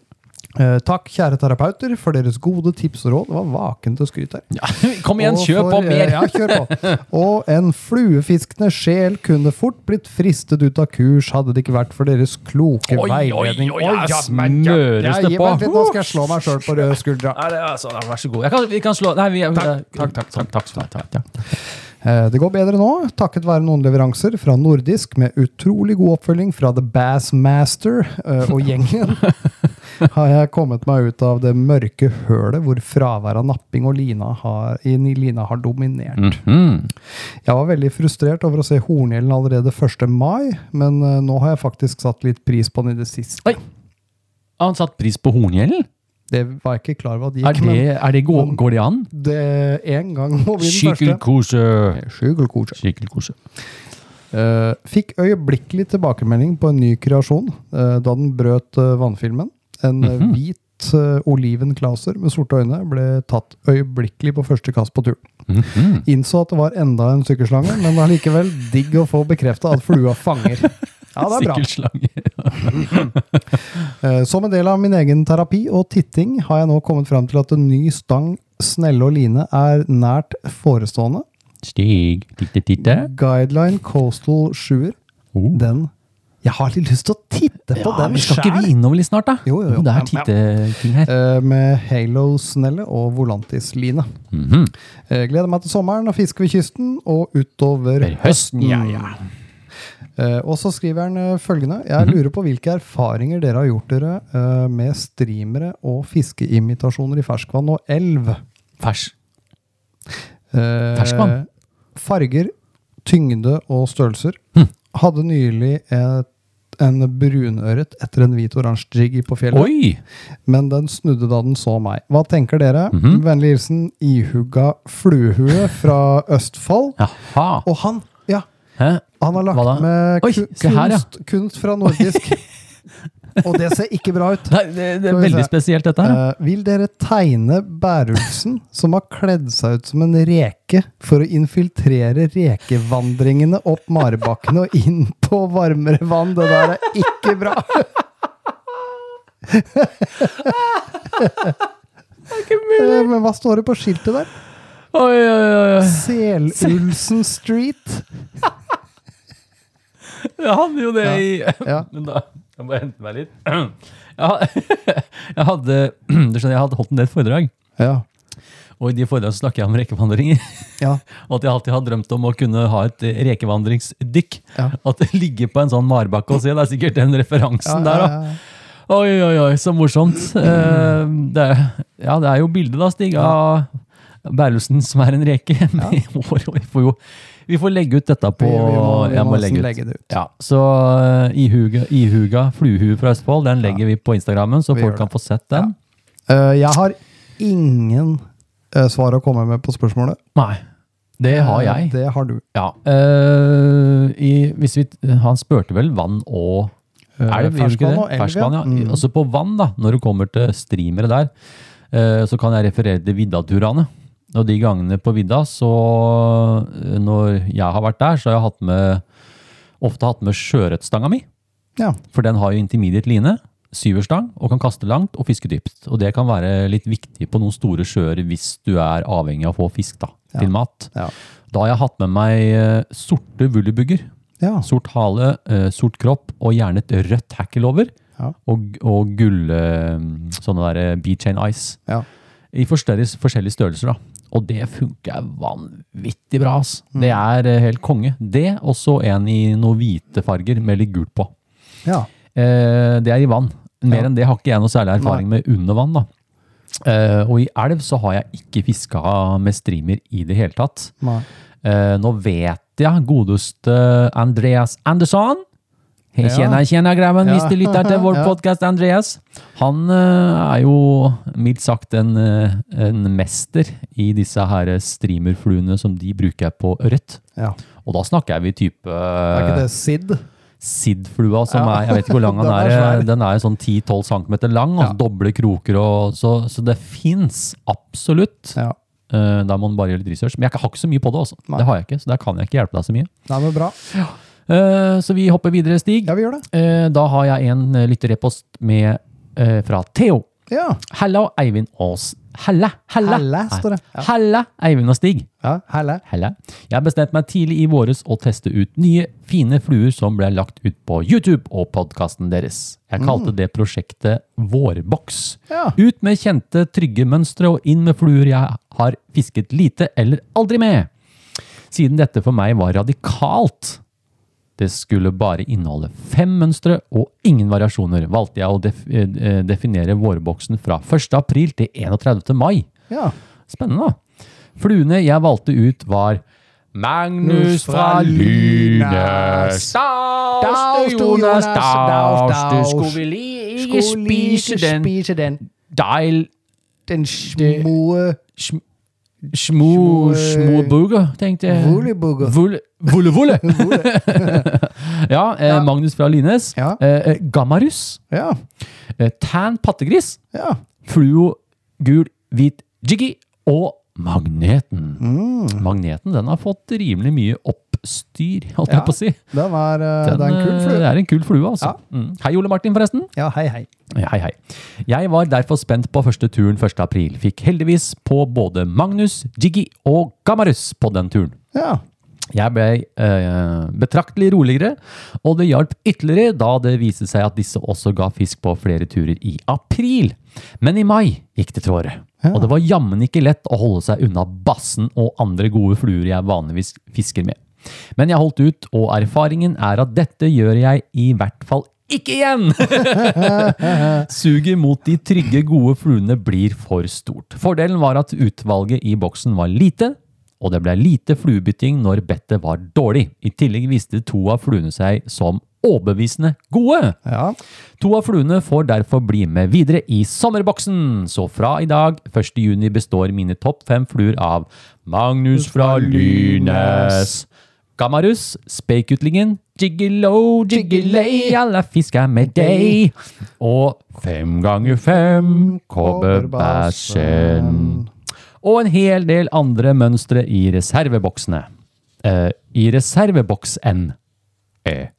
Eh, takk, kjære terapeuter, for deres gode tips og råd. Det var vaken til skryte her. Ja, kom igjen, kjør for, på eh, mer! Ja, kjør på. Og en fluefiskende sjel kunne fort blitt fristet ut av kurs, hadde det ikke vært for deres kloke Oi, oi, oi, oi, her ja, men ja, smøres det ja, på. Litt, nå skal jeg slå meg sjøl på røde skuldra. Nei, det altså, vær så god. Kan, vi kan slå Nei, vi Takk, takk, takk, takk, takk, takk, takk, takk. Eh, Det går bedre nå, takket være noen leveranser fra nordisk med utrolig god oppfølging fra The Bassmaster eh, og gjengen. har jeg kommet meg ut av det mørke hølet hvor fraværet av napping og lina har, i lina har dominert. Mhm. Jeg var veldig frustrert over å se horngjelden allerede 1. mai, men eh, nå har jeg faktisk satt litt pris på den i det siste. Oi. Har han satt pris på horngjelden? Det var jeg ikke klar over at det Er gikk, det, er det går, går det an? det en gang må bli den første. Skikkelkose. Uh, fikk øyeblikkelig tilbakemelding på en ny kreasjon uh, da den brøt uh, vannfilmen. En mm -hmm. hvit oliven klauser med sorte øyne ble tatt øyeblikkelig på første kast på turen. Mhm. Innså at det var enda en sykkelslange, men allikevel digg å få bekrefta at flua fanger. Ja, det er bra. Sikkelslange. Eh, Som en del av min egen terapi og titting har jeg nå kommet fram til at en ny stang snelle og line er nært forestående. Stig. Titte, titte. Guideline Coastal 7-er. Oh. Den Jeg har litt lyst til å titte på Ja, den sjæl! skal ikke vi innover litt snart, da? Jo, jo, jo. Det er titteting her. Eh, Med Halo-snelle og Volantis-line. Mhm. Eh, Gleder meg til sommeren og fiske ved kysten og utover høsten. høsten, ja, ja. Eh, Og så skriver han eh, følgende. Jeg Mhm. lurer på hvilke erfaringer dere har gjort dere eh, med streamere og fiskeimitasjoner i ferskvann og elv. Fers. Ferskvann? Farger, tyngde og størrelser. Hm. Hadde nylig et, en brunøret etter en hvit-oransje jiggy på fjellet. Oi! Men den snudde da den så meg. Hva tenker dere? Mhm. Vennlig hilsen ihugga fluehue fra Østfold. Jaha. Og han, Hæ? han har lagt med Oi, kunst, her, ja. kunst, fra nordisk. Og det ser ikke bra ut. Nei, det, det er veldig se. spesielt, dette her. Uh, vil dere tegne Bærulsen, som har kledd seg ut som en reke, for å infiltrere rekevandringene opp Marebakkene og inn på varmere vann? Det der er ikke bra! det er ikke uh, Men hva står det på skiltet der? Oi, oi, oi. Selulsen Street. Jeg hadde jo det i Ja. Men da Jeg må hente meg litt. Jeg, jeg hadde Du skjønner, jeg hadde holdt en del foredrag. Ja. Og i de foredragene så snakker jeg om rekevandringer. Ja. Og at jeg alltid har drømt om å kunne ha et eh, rekevandringsdykk. Ja. At det ligger på en sånn marbakke og se. Det er sikkert den referansen der, da. ja, ja. Oi, oi, oi, så morsomt. Eh, det, er- ja, det er jo bildet, da, Stig, av, Berlesen som er en reke. og vi, får jo, vi får legge ut dette på Vi, vi må, vi må legge ut. legge det ut. Ja, så uh, ihuga, ihuga fluehue fra Østfold, den legger vi på Instagrammen, så folk kan få sett den. Uh, jeg har ingen uh, svar å komme med på spørsmålet. Nei, det har jeg. Det har du. Ja. i, hvis vi, han spurte vel vann og elv, gjorde og elv, ja. Mm. Også på vann, da, når det kommer til streamere der, så kan jeg referere til Vidda-turene. Og de gangene på vidda, så eh, når jeg har vært der, så har jeg hatt med, ofte hatt med sjøørretstanga mi. Ja. For den har jo intermediate line, syverstang, og kan kaste langt og fiske dypt. Og det kan være litt viktig på noen store sjøer hvis du er avhengig av å få fisk da, Ja. til mat. Ja. Da har jeg hatt med meg eh, sorte vullibugger. Ja. Sort hale, eh, sort kropp og gjerne et rødt hackel over. Ja. Og, og gull, sånne der eh, B-chain ice. Ja. I forskjellige, forskjellige størrelser da. Og det funker vanvittig bra, ass. Mm. Det er eh, helt konge. Det, og så en i noen hvite farger med litt gult på. ja. Eh, det er i vann. Mer enn det har ikke jeg noe særlig erfaring med under vann. da. Eh, og i elv så har jeg ikke fiska med streamer i det hele tatt. Nei. Eh, nå vet jeg godeste Andreas Andersson. Hei, Tjena, tjena grabben, Ja. hvis du lytter til vår Ja. podcast, Andreas. Han eh, er jo mildt sagt en, eh, en mester i disse her streamerfluene som de bruker på ørret. Ja. Og da snakker vi type Er ikke det Sid? Sid-flua som Ja. er, jeg vet ikke hvor lang den er den er sånn 10-12 cm lang, og Ja. doble kroker, og, så, så det fins absolutt. Ja. Eh, da må man bare gjøre litt research. Men jeg har ikke så mye på det, altså. Det har jeg ikke, så der kan jeg ikke hjelpe deg så mye. Nei, men bra. Eh, så vi hopper videre, Stig. Ja, vi gjør det. Eh, da har jeg en uh, lytterepost med, eh, fra Theo. Ja. Halla, Eivind Aas. Halla, halla. Helle, står det. Ja. Halla, Eivind og Stig. Ja, helle. Helle. Jeg bestemte meg tidlig i våres å teste ut nye, fine fluer som ble lagt ut på YouTube og podkasten deres. Jeg kalte det prosjektet Vårboks. Ja. Ut med kjente, trygge mønstre og inn med fluer jeg har fisket lite eller aldri med. Siden dette for meg var radikalt. Det skulle bare inneholde fem mønstre og ingen variasjoner, valgte jeg å def eh, definere vårboksen fra 1. april til 31. mai. Ja. Spennende, da. Fluene jeg valgte ut, var Magnus fra Lynes. Daus Daus, du, Jonas, staus du. Skulle den spise den, deil den små Små, små tenkte jeg. Volleyburger. Vulle, vulle, vole. ja, eh, Ja. Magnus fra Lines. Ja. Eh, eh, Gammarus. Ja. Eh, tan pattegris. Ja. Fluo, gul, hvit, jiggy og magneten. Mm. Magneten den har fått rimelig mye oppstyr, holdt Ja, jeg på å si. Den er, eh, Den, det er en kul eh, flue. det er en kul flue, altså. Ja. Mm. Hei, Ole Martin, forresten. Ja, hei, hei. Hei, hei. Jeg var derfor spent på første turen 1. april. Fikk heldigvis på både Magnus, Jiggy og Gamarus på den turen. Ja. Jeg ble eh, betraktelig roligere, og det hjalp ytterligere da det viste seg at disse også ga fisk på flere turer i april. Men i mai gikk det tråere. Ja. Og det var jammen ikke lett å holde seg unna bassen og andre gode fluer jeg vanligvis fisker med. Men jeg holdt ut, og erfaringen er at dette gjør jeg i hvert fall ikke igjen! Suget mot de trygge, gode fluene blir for stort. Fordelen var at utvalget i boksen var lite, og det ble lite fluebytting når bettet var dårlig. I tillegg viste to av fluene seg som overbevisende gode. Ja. To av fluene får derfor bli med videre i sommerboksen. Så fra i dag, 1. juni, består mine topp fem fluer av Magnus fra Lynes, Gamarus, Speikutlingen, Jiggelo, Jiggilei, alle fisker med deg, og fem ganger fem kobberbæsjen. Og en hel del andre mønstre i reserveboksene. Eh, I reserveboksen. Eh.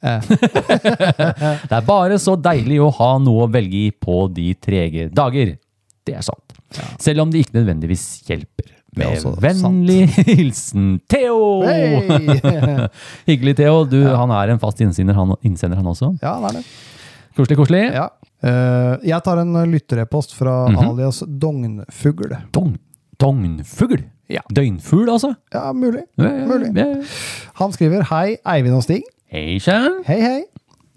det er bare så deilig å ha noe å velge i på de trege dager. Det er sant. Selv om det ikke nødvendigvis hjelper. Med vennlig hilsen Theo! Hey! Hyggelig, Theo. Du, Han er en fast innsender, han, innsender, han også. Ja, han er det. Koselig, koselig. Ja. Uh, jeg tar en lytterepost fra Mhm. alias Dognfugl. Dong, dognfugl. Ja. Døgnfugl, altså. Ja, mulig. Ja, ja, Mulig. ja. Han skriver Hei, Eivind og Stig. Hei sann. Hei, hei.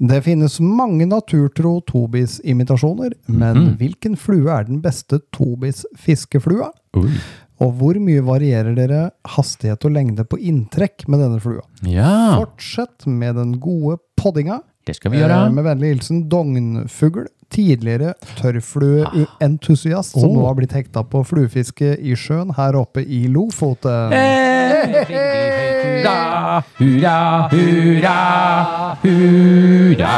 Det finnes mange naturtro tobis-imitasjoner, men -hmm. hvilken flue er den beste tobis-fiskeflua? Og hvor mye varierer dere hastighet og lengde på inntrekk med denne flua? Ja, Fortsett med den gode poddinga. det skal vi gjøre. Eh, Med vennlig hilsen Dognfugl, tidligere tørrflueentusiast som Oh. nå har blitt hekta på fluefiske i sjøen her oppe i Lofoten. Hurra, hurra, hurra, hurra.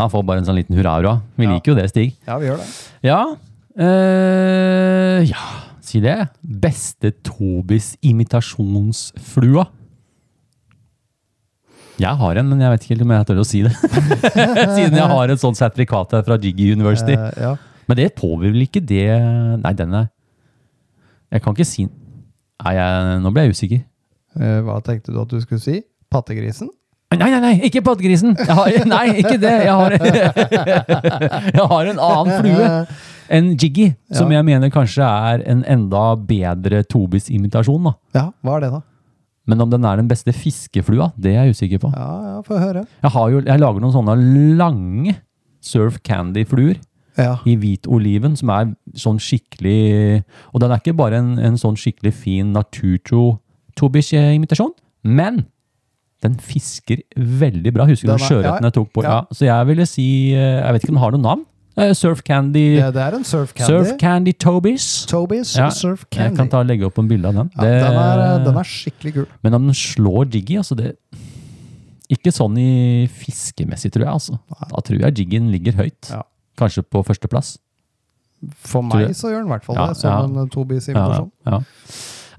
Han får bare en sånn liten hurra-hurra. Vi liker jo det, Stig. Ja, vi gjør det. Ja. eh, ja, si det. Beste Tobis imitasjonsflua. Jeg har en, men jeg vet ikke helt om jeg tør å si det. Siden jeg har et sånt sertifikat her fra Jiggy University. Uh, ja. Men det påvirker vel ikke det Nei, den er Jeg kan ikke si Nei, jeg, nå ble jeg usikker. Uh, hva tenkte du at du skulle si? Pattegrisen? Nei, nei, nei, ikke pattegrisen! Nei, ikke det! Jeg har, jeg har en annen flue enn Jiggy, som Ja. jeg mener kanskje er en enda bedre Tobis-imitasjon. da. Ja, hva er det, da? Men om den er den beste fiskeflua, det er jeg usikker på. Ja, ja, få høre. Jeg, har jo, jeg lager noen sånne lange Surf Candy-fluer Ja. i hvit oliven, som er sånn skikkelig Og den er ikke bare en, en sånn skikkelig fin naturtro Tobis-imitasjon, men den fisker veldig bra. Husker du sjøørreten ja, jeg tok på? Ja. ja. Så jeg ville si eh, Jeg vet ikke om den har noe navn? Eh, Surf Candy Det, det er en surf candy. Surf Candy Tobis. Tobis Ja, surf Jeg kan ta og legge opp en bilde av den. ja, Det- den, er, eh, den er skikkelig gul. Men om den slår Jiggy, altså det Ikke sånn i fiskemessig, tror jeg. altså. Da tror jeg Jiggyen ligger høyt. Ja. Kanskje på førsteplass. For meg så gjør den i hvert fall Ja, det, som ja. en eh, Tobies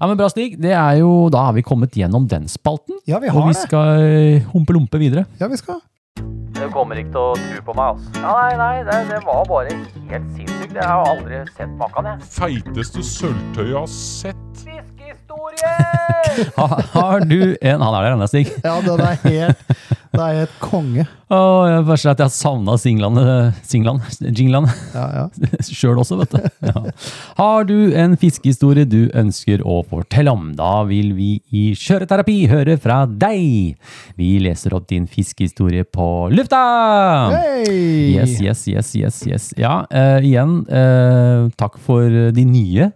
Ja, men bra, Stig. Det er jo, da har vi kommet gjennom den spalten. Ja, vi har og vi det. skal eh, humpe-lumpe videre. Ja, vi skal. Du kommer ikke til å tro på meg, altså. Ja, nei, nei, det, det var bare helt sinnssykt. Jeg har aldri sett maken, jeg. Feiteste sølvtøyet jeg har sett. Fiskehistorie! Ha, har du en Han er der ennå, Stig. Ja, den er helt, det er helt konge. Åh, jeg bare at jeg har savna singlene, singlene, jinglene Ja, ja. sjøl også, vet du. Ja. Har du en fiskehistorie du ønsker å fortelle om, da vil vi i Kjøreterapi høre fra deg. Vi leser opp din fiskehistorie på lufta! Hey! Yes, yes, yes, yes, yes. Ja, uh, igjen, uh, takk for de nye,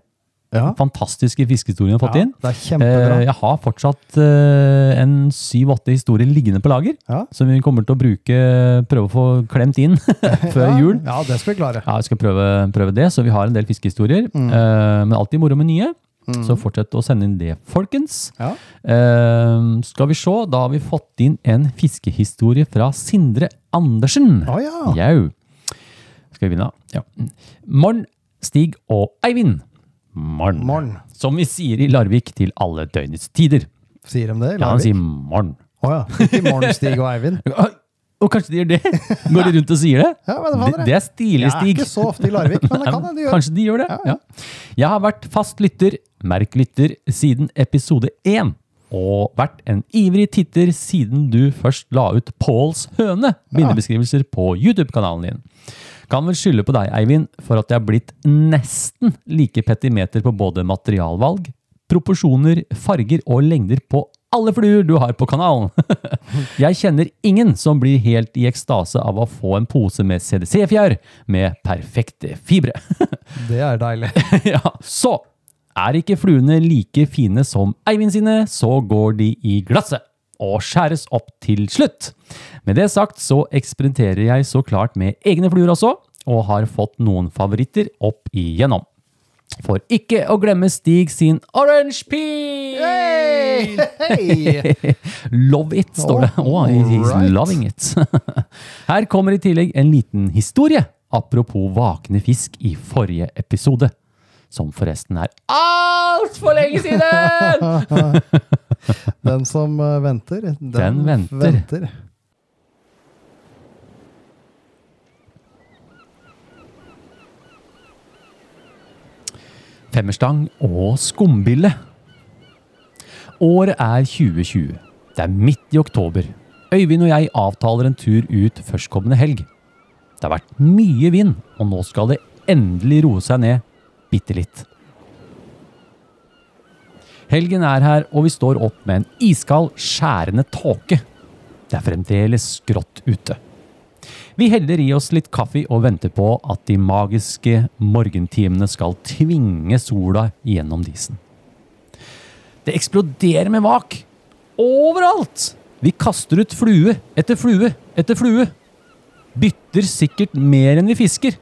Ja. fantastiske fiskehistoriene vi har fått inn. det er kjempebra. Eh, jeg har fortsatt eh, en syv-åtte historier liggende på lager, Ja. som vi kommer til å bruke, prøve å få klemt inn før ja, jul. Ja, det skal vi klare. Ja, vi skal prøve, prøve det, så vi har en del fiskehistorier. Mm. Eh, men alltid moro med nye. Så fortsett å sende inn det, folkens. Ja. Eh, skal vi se, da har vi fått inn en fiskehistorie fra Sindre Andersen. Å ja. Jau. Skal vi vinne? Ja. Morn, Stig og Eivind. Morn. Morn. Som vi sier i Larvik til alle døgnets tider. Sier de det? i Larvik? Ja, han sier morn. Å ja. Ikke morn, Stig og Eivind. Og kanskje de gjør det? Går de rundt og sier det? Ja, men det, Det, det er stilig, Jeg er ikke så ofte i Larvik, men det kan hende de gjør. Kanskje de gjør det? Ja, ja. Jeg har vært fast lytter, merk lytter, siden episode én. Og vært en ivrig titter siden du først la ut Pauls høne, bildebeskrivelser på YouTube-kanalen din. Kan vel skylde på deg, Eivind, for at jeg har blitt nesten like petimeter på både materialvalg, proporsjoner, farger og lengder på alle fluer du har på kanalen. Jeg kjenner ingen som blir helt i ekstase av å få en pose med CDC-fjær med perfekte fibre. Det er deilig. ja, så er ikke fluene like fine som Eivind sine, så går de i glasset og skjæres opp til slutt. Med det sagt så eksperimenterer jeg så klart med egne fluer også, og har fått noen favoritter opp igjennom. For ikke å glemme Stig sin Orange Peel! Hei! Love it, står det. Oh, he's loving it. Her kommer i tillegg en liten historie, apropos vakne fisk i forrige episode. Som forresten er altfor lenge siden! Den som eh, venter, den, Den venter. venter. Femmerstang og skumbille. Året er 2020. Det er midt i oktober. Øyvind og jeg avtaler en tur ut førstkommende helg. Det har vært mye vind, og nå skal det endelig roe seg ned bitte litt. Helgen er her, og vi står opp med en iskald, skjærende tåke. Det er fremdeles grått ute. Vi heller i oss litt kaffe og venter på at de magiske morgentimene skal tvinge sola gjennom disen. Det eksploderer med vak. Overalt! Vi kaster ut flue etter flue etter flue. Bytter sikkert mer enn vi fisker.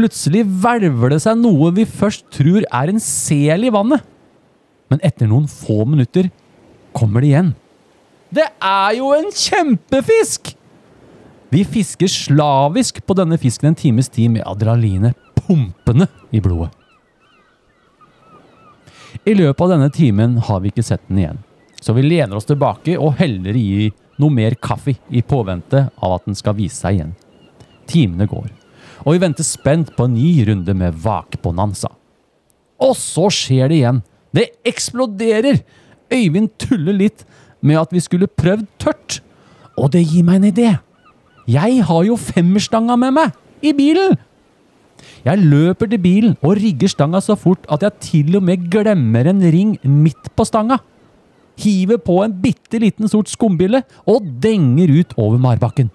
Plutselig hvelver det seg noe vi først tror er en sel i vannet. Men etter noen få minutter kommer det igjen. Det er jo en kjempefisk! Vi fisker slavisk på denne fisken en times tid med adrenalinet pumpende i blodet. I løpet av denne timen har vi ikke sett den igjen, så vi lener oss tilbake og heller i noe mer kaffe i påvente av at den skal vise seg igjen. Timene går, og vi venter spent på en ny runde med vakbonanza. Og så skjer det igjen. Det eksploderer! Øyvind tuller litt med at vi skulle prøvd tørt. Og det gir meg en idé. Jeg har jo femmerstanga med meg i bilen! Jeg løper til bilen og rigger stanga så fort at jeg til og med glemmer en ring midt på stanga. Hiver på en bitte liten sort skumbille og denger ut over marbakken.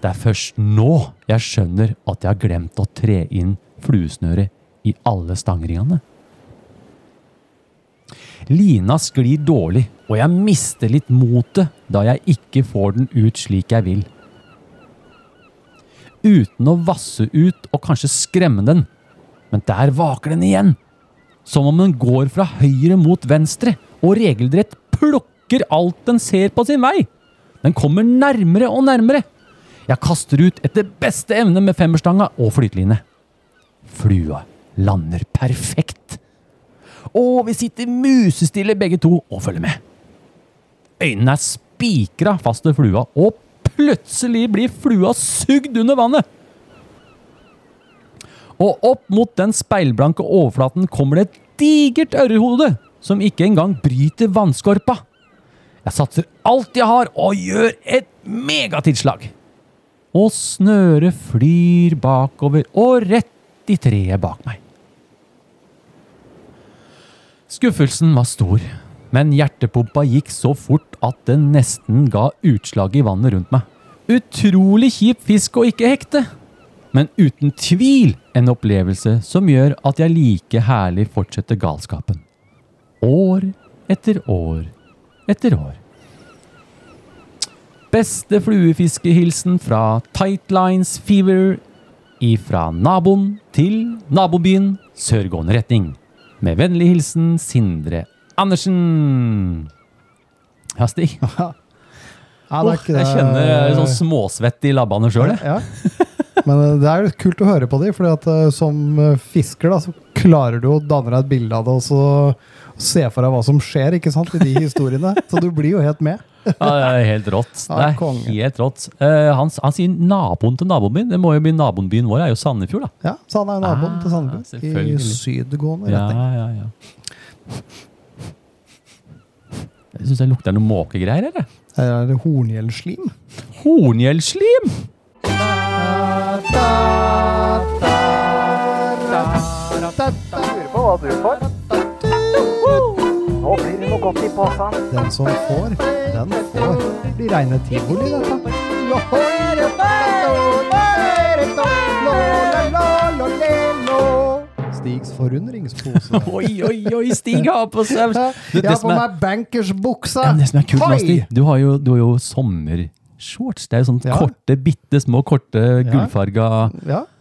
Det er først nå jeg skjønner at jeg har glemt å tre inn fluesnøret i alle stangringene. Lina sklir dårlig, og jeg mister litt motet da jeg ikke får den ut slik jeg vil. Uten å vasse ut og kanskje skremme den, men der vaker den igjen. Som om den går fra høyre mot venstre og regelrett plukker alt den ser på sin vei. Den kommer nærmere og nærmere. Jeg kaster ut etter beste evne med femmerstanga og flyteline. Flua lander perfekt. Og vi sitter musestille begge to og følger med. Øynene er spikra fast til flua, og plutselig blir flua sugd under vannet. Og opp mot den speilblanke overflaten kommer det et digert ørrehode som ikke engang bryter vannskorpa. Jeg satser alt jeg har og gjør et megatilslag. Og snøret flyr bakover og rett i treet bak meg. Skuffelsen var stor, men hjertepumpa gikk så fort at den nesten ga utslag i vannet rundt meg. Utrolig kjip fisk å ikke hekte, men uten tvil en opplevelse som gjør at jeg like herlig fortsetter galskapen. År etter år etter år. Beste fluefiskehilsen fra Tightlines Fever ifra naboen til nabobyen sørgående retning. Med vennlig hilsen Sindre Andersen. Ja, Stig. Ja, ikke jeg kjenner er sånn småsvett i labbene sjøl, jeg. Ja. Men eh, det er kult å høre på de, for eh, som eh, fisker da, så klarer du å danne deg et bilde av det, og så se for deg hva som skjer ikke sant, i de historiene. Så du blir jo helt med. Ja, det er helt rått. Det er helt rått. Eh, han, han sier naboen til naboen min. Det må jo bli naboen byen vår, er jo Sandefjord, da. Ja, Så han er naboen Ah, til Sandefjord. I sydgående retning. ja, ja. Jeg syns jeg lukter noe måkegreier, eller? Her er det horngjellslim. Horngjellslim! Lurer på hva du får. Noe godt i posen. Den som får, den får. Det blir reine tivoli, dette. Stigs forundringspose. Oi, oi, oi, Stig har på seg Jeg har på meg bankersbuksa! ja, det som er kult med du har jo, du har jo sommershorts. Det er jo sånne Ja. korte, bitte små, korte, gullfarga Ja. Gul-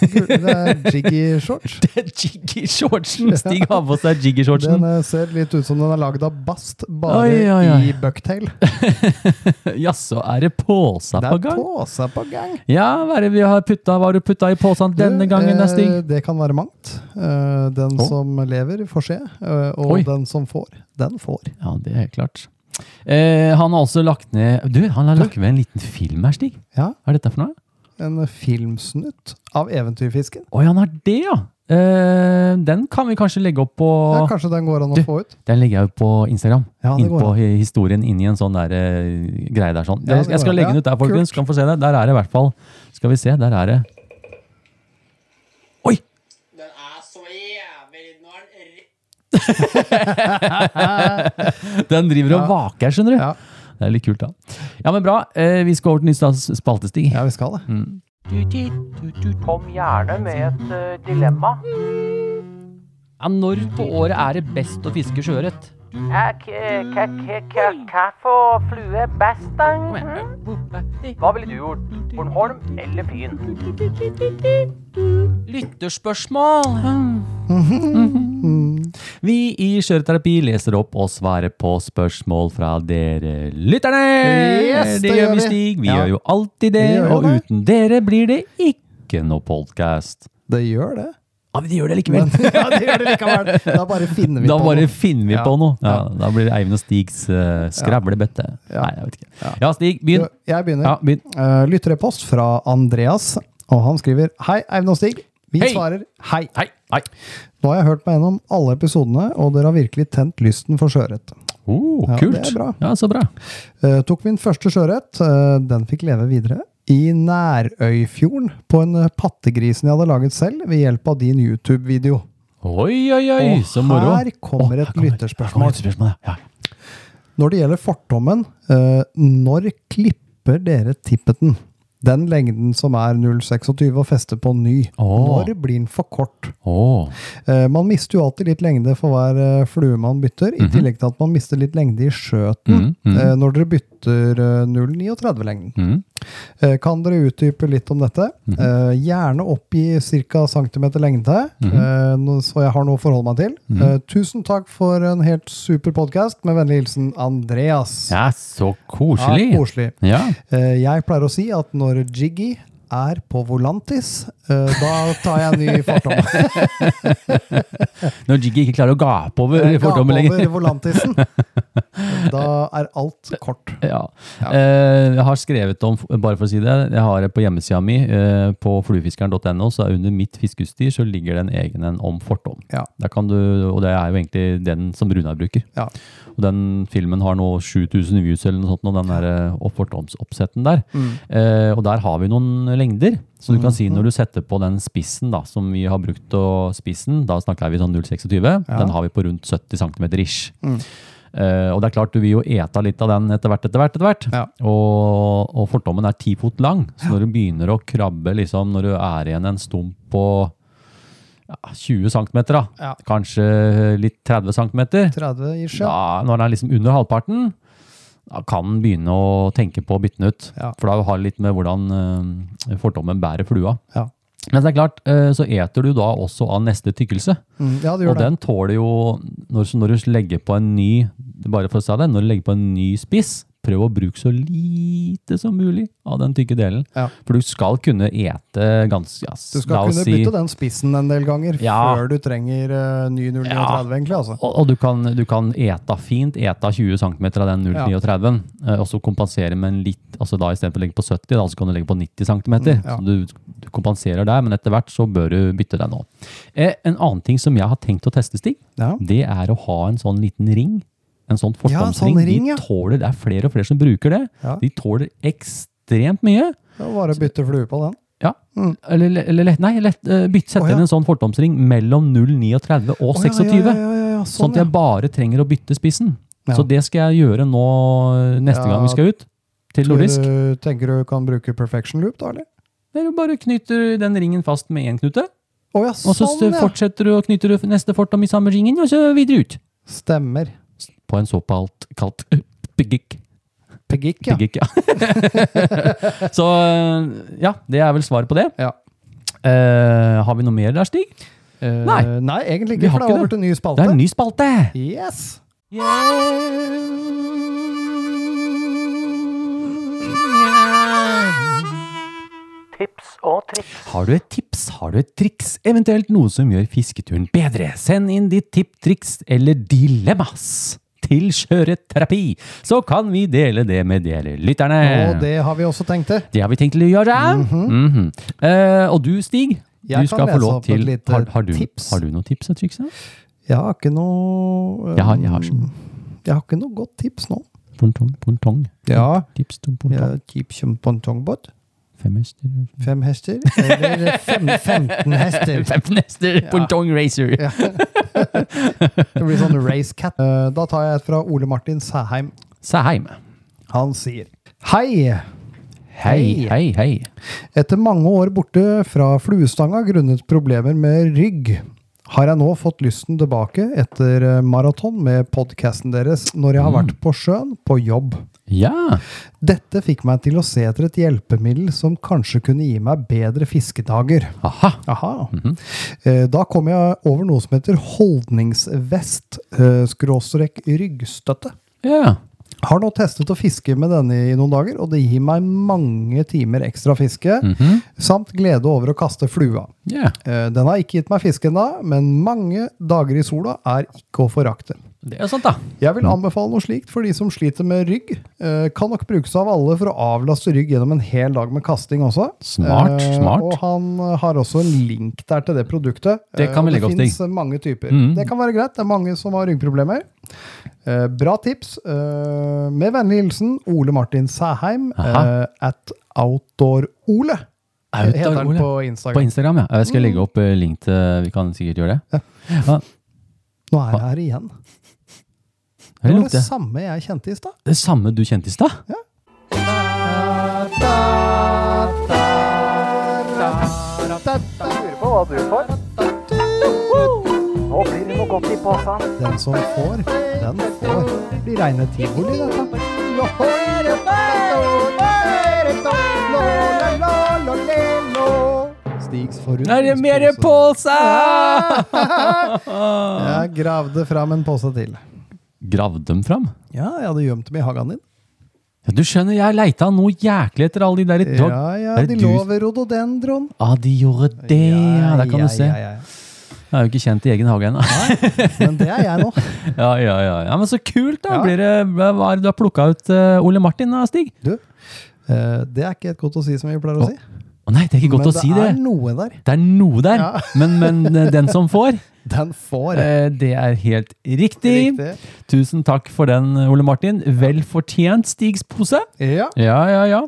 Det er jiggy shorts. Det er jiggy-shortsen! Stig har på seg jiggy-shortsen. Den eh, ser litt ut som den er lagd av bast, bare Oi, oi, oi. i bucktail. Jaså, er det påsa Det på er påsa på gang. Ja, hva er det vi har putta? Hva har du putta i posen denne gangen, eh, Stig? Det kan være mangt. Eh, Den oh. som lever, får se. eh, Og den som får, den får. Ja, det er klart. Eh, han har også lagt ned Du, han har lagt ved en liten film her, Stig. Ja, Hva er dette for noe? En filmsnutt av Eventyrfisken. Oi, han har det, ja! Uh, den kan vi kanskje legge opp på Ja, kanskje den går an å Du, få ut. Den legger jeg ut på Instagram. Ja, inn på an. inn i en sånn der, uh, greie der. sånn. Ja, jeg skal legge den ut der, folkens. kult. Kan få se det. Der er det i hvert fall Skal vi se, der er det Oi! Den er så jævlig Nå er den Den driver og vaker, skjønner du. Det er litt kult, da. Ja, men bra. Eh, vi skal over til Nystads spaltestig. Ja, vi skal det. Kom gjerne med et eh, dilemma. Ja, når på året er det best å fiske sjøørret? Hva for flue er best, da? Hva ville du gjort? Bornholm eller Fyn? Lytterspørsmål! Vi i Skjøreterapi leser opp og svarer på spørsmål fra dere lytterne! Yes, det det gjør vi. Stig. Vi Ja. gjør jo alltid det, og det. uten dere blir det ikke noe podkast. Det gjør det. Ja, men de gjør det likevel. ja, det gjør det likevel. Da bare finner vi Da på bare noe. finner vi Ja. på noe. Ja. Da blir det Eivind og Stigs uh, skravlebøtte. Ja. Nei, jeg vet ikke. Ja. Ja, Stig, begynn. Jeg begynner. Ja, begynn. Uh, Lytterepost fra Andreas, og han skriver Hei, Eivind og Stig. Vi Hei. svarer hei. Hei. Hei. Nå har jeg hørt meg gjennom alle episodene, og dere har virkelig tent lysten for sjøørret. Oh, Ja, kult. det er bra. Ja, så bra. Uh, tok min første sjøørret. Uh, den fikk leve videre. I Nærøyfjorden, på en uh, pattegrisen jeg hadde laget selv ved hjelp av din YouTube-video. Oi, oi, oi, Og så moro. her kommer et her kommer- lytterspørsmål. her kommer et lytterspørsmål, ja. Ja. Når det gjelder fortommen, uh, når klipper dere tippeten? Den lengden som er 0,26 og fester på ny. Oh. Når blir den for kort? Oh. Eh, man mister jo alltid litt lengde for hver eh, flue man bytter, i Mhm. tillegg til at man mister litt lengde i skjøten Mm -hmm. eh, når dere bytter eh, 0,39-lengden. Mm. Eh, kan dere utdype litt om dette? Eh, gjerne oppgi ca. centimeter lengde, mm. eh, så jeg har noe å forholde meg til. Mhm. Eh, tusen takk for en helt super podkast. Med vennlig hilsen Andreas. Ja, så Ja, koselig. koselig. Ja. Eh, jeg pleier å si at når Jiggy er på Volantis, eh, da tar jeg en ny fordom. Når Jiggy ikke klarer å gape over Eh, lenger. Gap lenger. over volantisen. Da er alt kort. Ja. Ja. Eh, jeg har skrevet om, bare for å si det, jeg har det på hjemmesida mi, eh, på fluefiskeren.no, så under mitt fiskeutstyr så ligger det en egen en om fortom. Ja. Der kan du, og det er jo egentlig den som Runar bruker. Ja. Og den filmen har nå 7000 views eller noe sånt, og den der eh, der. Mm. Eh, og der har vi noen lengder. Så du kan si når du setter på den spissen da, som vi har brukt, og spissen, da snakker vi sånn 0,26, den har vi på rundt 70 cm ish. Mm. Uh, og det er klart du vil jo ete litt av den etter hvert, etter hvert, etter hvert. Ja. Og, og fortommen er ti fot lang, så når du begynner å krabbe, liksom, når du er igjen en stump på ja, 20 cm, da, Ja. kanskje litt 30 cm, 30 ish, ja. når den er liksom under halvparten, da kan den begynne å tenke på å bytte den ut. For da har det litt med hvordan uh, fortommen bærer flua. Ja. Men det er klart, uh, så eter du da også av neste tykkelse. Mm, ja, det gjør Og den tåler jo, når, når du legger på en ny, bare for å si det, når du legger på en ny spiss, prøv å bruke så lite som mulig av den tykke delen. Ja. For du skal kunne ete ganske, yes, Du skal kunne si- bytte den spissen en del ganger Ja. før du trenger uh, ny 039, egentlig. altså. Og, og du, kan, du kan ete fint, ete 20 cm av den 0,39, eh, og så kompensere med en litt, altså da i stedet for å legge på 70, da, så kan du legge på 90 cm. Ja. Så du, du kompenserer der, men etter hvert så bør du bytte den òg. Eh, en annen ting som jeg har tenkt å teste, Stig, Ja. det er å ha en sånn liten ring. En sånn Ja, sånn ja. De tåler, det er flere og flere som bruker det. Ja. De tåler ekstremt mye. Bare bytte flue på den. Ja. Mm. Eller, eller nei, lett, eh, bytte, sette oh, inn en sånn fortomsring mellom 0,39 og Å, ja, 26. Ja, ja, ja, ja, ja, Sånn sånn, at jeg bare trenger å bytte spissen. Så det skal jeg gjøre nå neste Ja. gang vi skal ut. Til nordisk. du, tenker du kan bruke perfection loop, da? eller? Der du bare knytter den ringen fast med én knute. Oh, ja, Og så sånn, fortsetter du og knytter du neste fortom i samme ringen, og så videre ut. Stemmer. På en såkalt kalt pigik. Pegik, ja. Pegik, ja. så ja, det er vel svaret på det. Ja. Uh, har vi noe mer der, Stig? Uh, Nei. nei, egentlig Vi ikke, har for det er ikke over til ny Det spalte. er en ny spalte! Yes! Tips og triks. Har du et tips, har du et triks, eventuelt noe som gjør fisketuren bedre? Send inn ditt tipp, triks eller dilemmas til Skjøreterapi, så kan vi dele det med dere lytterne. Og det har vi også tenkt til. Det har vi tenkt til å gjøre. Mhm. Eh, og du, Stig, Jeg du skal få lov til har, har, du, tips. har du noen tips og triks? Jeg har ikke noe Jeg har- jeg har sånn. Jeg har ikke noe godt tips nå. Pontong, pontong. Ja. Tips til pontong. Ja, tips som pontongbåt. Fem hester. Fem hester. Eller fem, 15 hester. 15 hester, pontong racer. Det blir sånn race cat. Eh, Da tar jeg et fra Ole Martin Sæheim. Sæheim. Han sier Hei! Hei, hei, hei. Etter mange år borte fra fluestanga grunnet problemer med rygg, har jeg nå fått lysten tilbake etter eh, maraton med podkasten deres når jeg har vært på sjøen på jobb. Ja. Dette fikk meg til å se etter et hjelpemiddel som kanskje kunne gi meg bedre fiskedager. Aha. Aha. Eh, Da kom jeg over noe som heter holdningsvest, eh, skråstrek ryggstøtte. Ja. Har nå testet å fiske med denne i noen dager, og det gir meg mange timer ekstra fiske, samt glede over å kaste flua. Eh, Den har ikke gitt meg fiske ennå, men mange dager i sola er ikke å forakte. Det er sant, da. Jeg vil anbefale noe slikt for de som sliter med rygg. Eh, Kan nok brukes av alle for å avlaste rygg gjennom en hel dag med kasting også. Smart, Eh, smart. Og han eh, har også en link der til det produktet. Det Eh, kan vi legge opp til. Det fins mange typer. Mm. Det kan være greit. Det er mange som har ryggproblemer. Eh, bra tips. Eh, med vennlig hilsen Ole Martin Sæheim Aha. eh, at Outdoor-Ole. Outdoor Heter han Ole. på På Instagram. Instagram, ja. Jeg skal legge opp eh, link til Vi kan sikkert gjøre det. Ja. Nå er jeg her igjen. Det var det samme jeg kjente i stad. det samme du kjente i stad? Lurer på hva du får. Nå blir det noe godt i posen. Den som får, den får. Det blir reine tivoli, dette. Stigs Er det mer pose? Jeg gravde fram en pose til. Grav dem fram? Ja, jeg hadde gjemt dem i hagen din. Ja, du skjønner, jeg leita noe jæklig etter alle de der i dag. Ja, ja, de du- lå ved rododendron. Ah, de gjorde det, ja. Der kan ja, du se. Ja, ja, ja. Jeg er jo ikke kjent i egen hage ennå. Men det er jeg nå. Ja, ja, ja, ja. Men så kult, da. Ja. Blir det, hva er det du har plukka ut uh, Ole Martin da, Stig? Du, uh, det er ikke et godt å si som vi pleier å si. Å nei, det er ikke godt Men å si det. Men det er noe der. Det er noe der. Ja. Men, men eh, den som får, Den får. jeg. det er helt riktig. Riktig. Tusen takk for den, Ole Martin. Vel fortjent Stigs pose. Ja. Ja, ja, ja.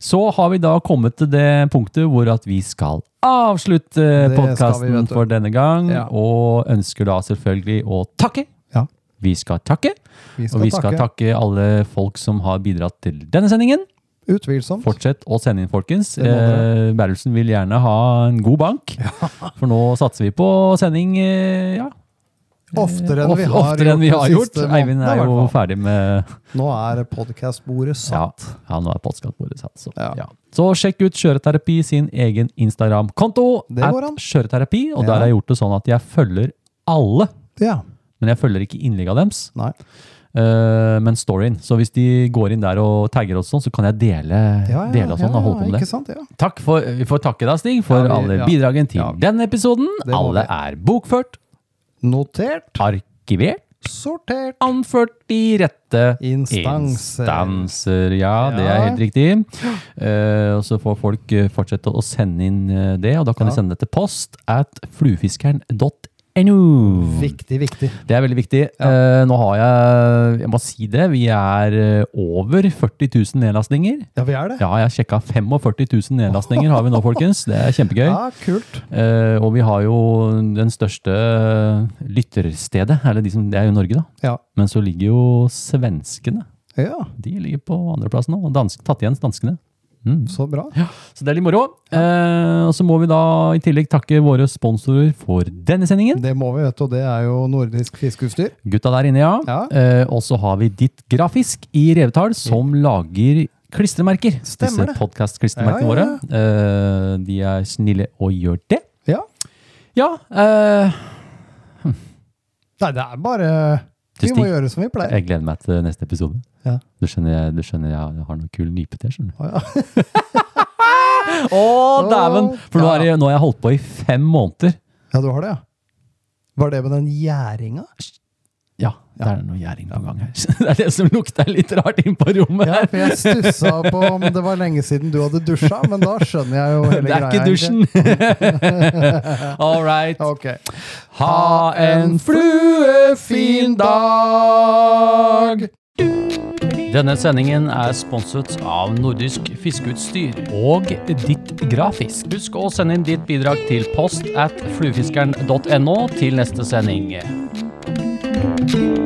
Så har vi da kommet til det punktet hvor at vi skal avslutte podkasten for denne gang, Ja. og ønsker da selvfølgelig å takke. Ja. Vi skal takke, Vi og skal vi skal takke. takke alle folk som har bidratt til denne sendingen. Utvilsomt. Fortsett å sende inn, folkens. Eh, Berlsen vil gjerne ha en god bank, for nå satser vi på sending eh, ja, Oftere enn vi har oftere enn vi gjort har gjort. Eivind er jo ferdig med Nå er podkastbordet satt. ja nå er podkastbordet satt. Så. Ja. Ja. så sjekk ut Kjøreterapi sin egen Instagram-konto. Kjøreterapi, og Ja. der har jeg gjort det sånn at jeg følger alle. Ja. Men jeg følger ikke innlegga deres, Nei. Eh, men storyen. Så hvis de går inn der og tagger oss sånn, så kan jeg dele, Ja, ja, dele og sånn ja, og holde på med Ikke det. sant? Ja. Takk for, Vi får takke deg, Stig, for Ja, vi- alle ja. bidragene til Ja. denne episoden. Alle vi. er bokført, Notert. arkivert, Sortert. anført i rette Instanser. Instanser, ja, det er helt riktig. Uh, og så får folk eh, fortsette å sende inn det, og da kan Ja. de sende det til post at fluefiskeren.no. Viktig, viktig. Det er veldig viktig. Eh, nå har jeg, jeg må si det, vi er eh, over 40 000 nedlastninger. Ja, vi er det. Ja, jeg sjekka 45 000 nedlastninger har vi nå, folkens. Det er kjempegøy. Ja, kult. Eh, og vi har jo den største lytterstedet, eller de som, det er jo Norge da. Ja. Men så ligger jo svenskene. ja, De ligger på andreplass nå, og dansk, tatt igjen danskene. Mm. så bra. Så det er litt moro. Eh, og så må vi da i tillegg takke våre sponsorer for denne sendingen. Det må vi, vet du. Og det er jo nordisk fiskeutstyr. Gutta der inne, ja. Ja. Eh, og så har vi Ditt Grafisk i Revetal, som lager klistremerker. Stemmer. Disse podcast-klistremerkene Ja, ja, våre. Eh, de er snille og gjør det. Ja. Ja, eh, Nei, det er bare Vi må gjøre som vi pleier. jeg gleder meg til neste episode. Ja. Du skjønner, jeg, du skjønner jeg har noe kul nype til, skjønner du. Å, ja. Å, dæven! For nå, er det, nå har jeg holdt på i fem måneder. ja, du har det, ja. Var det med den gjæringa? Ja, det er noe gjæring på gang her. Det er det som lukter litt rart inn på rommet Ja, her. for jeg stussa på om det var lenge siden du hadde dusja, men da skjønner jeg jo hele greia. Det er ikke dusjen. All right. Okay. Ha en fluefin dag! Denne sendingen er sponset av Nordisk Fiskeutstyr og Ditt Grafisk. Husk å sende inn ditt bidrag til post at fluefiskeren.no til neste sending. thank you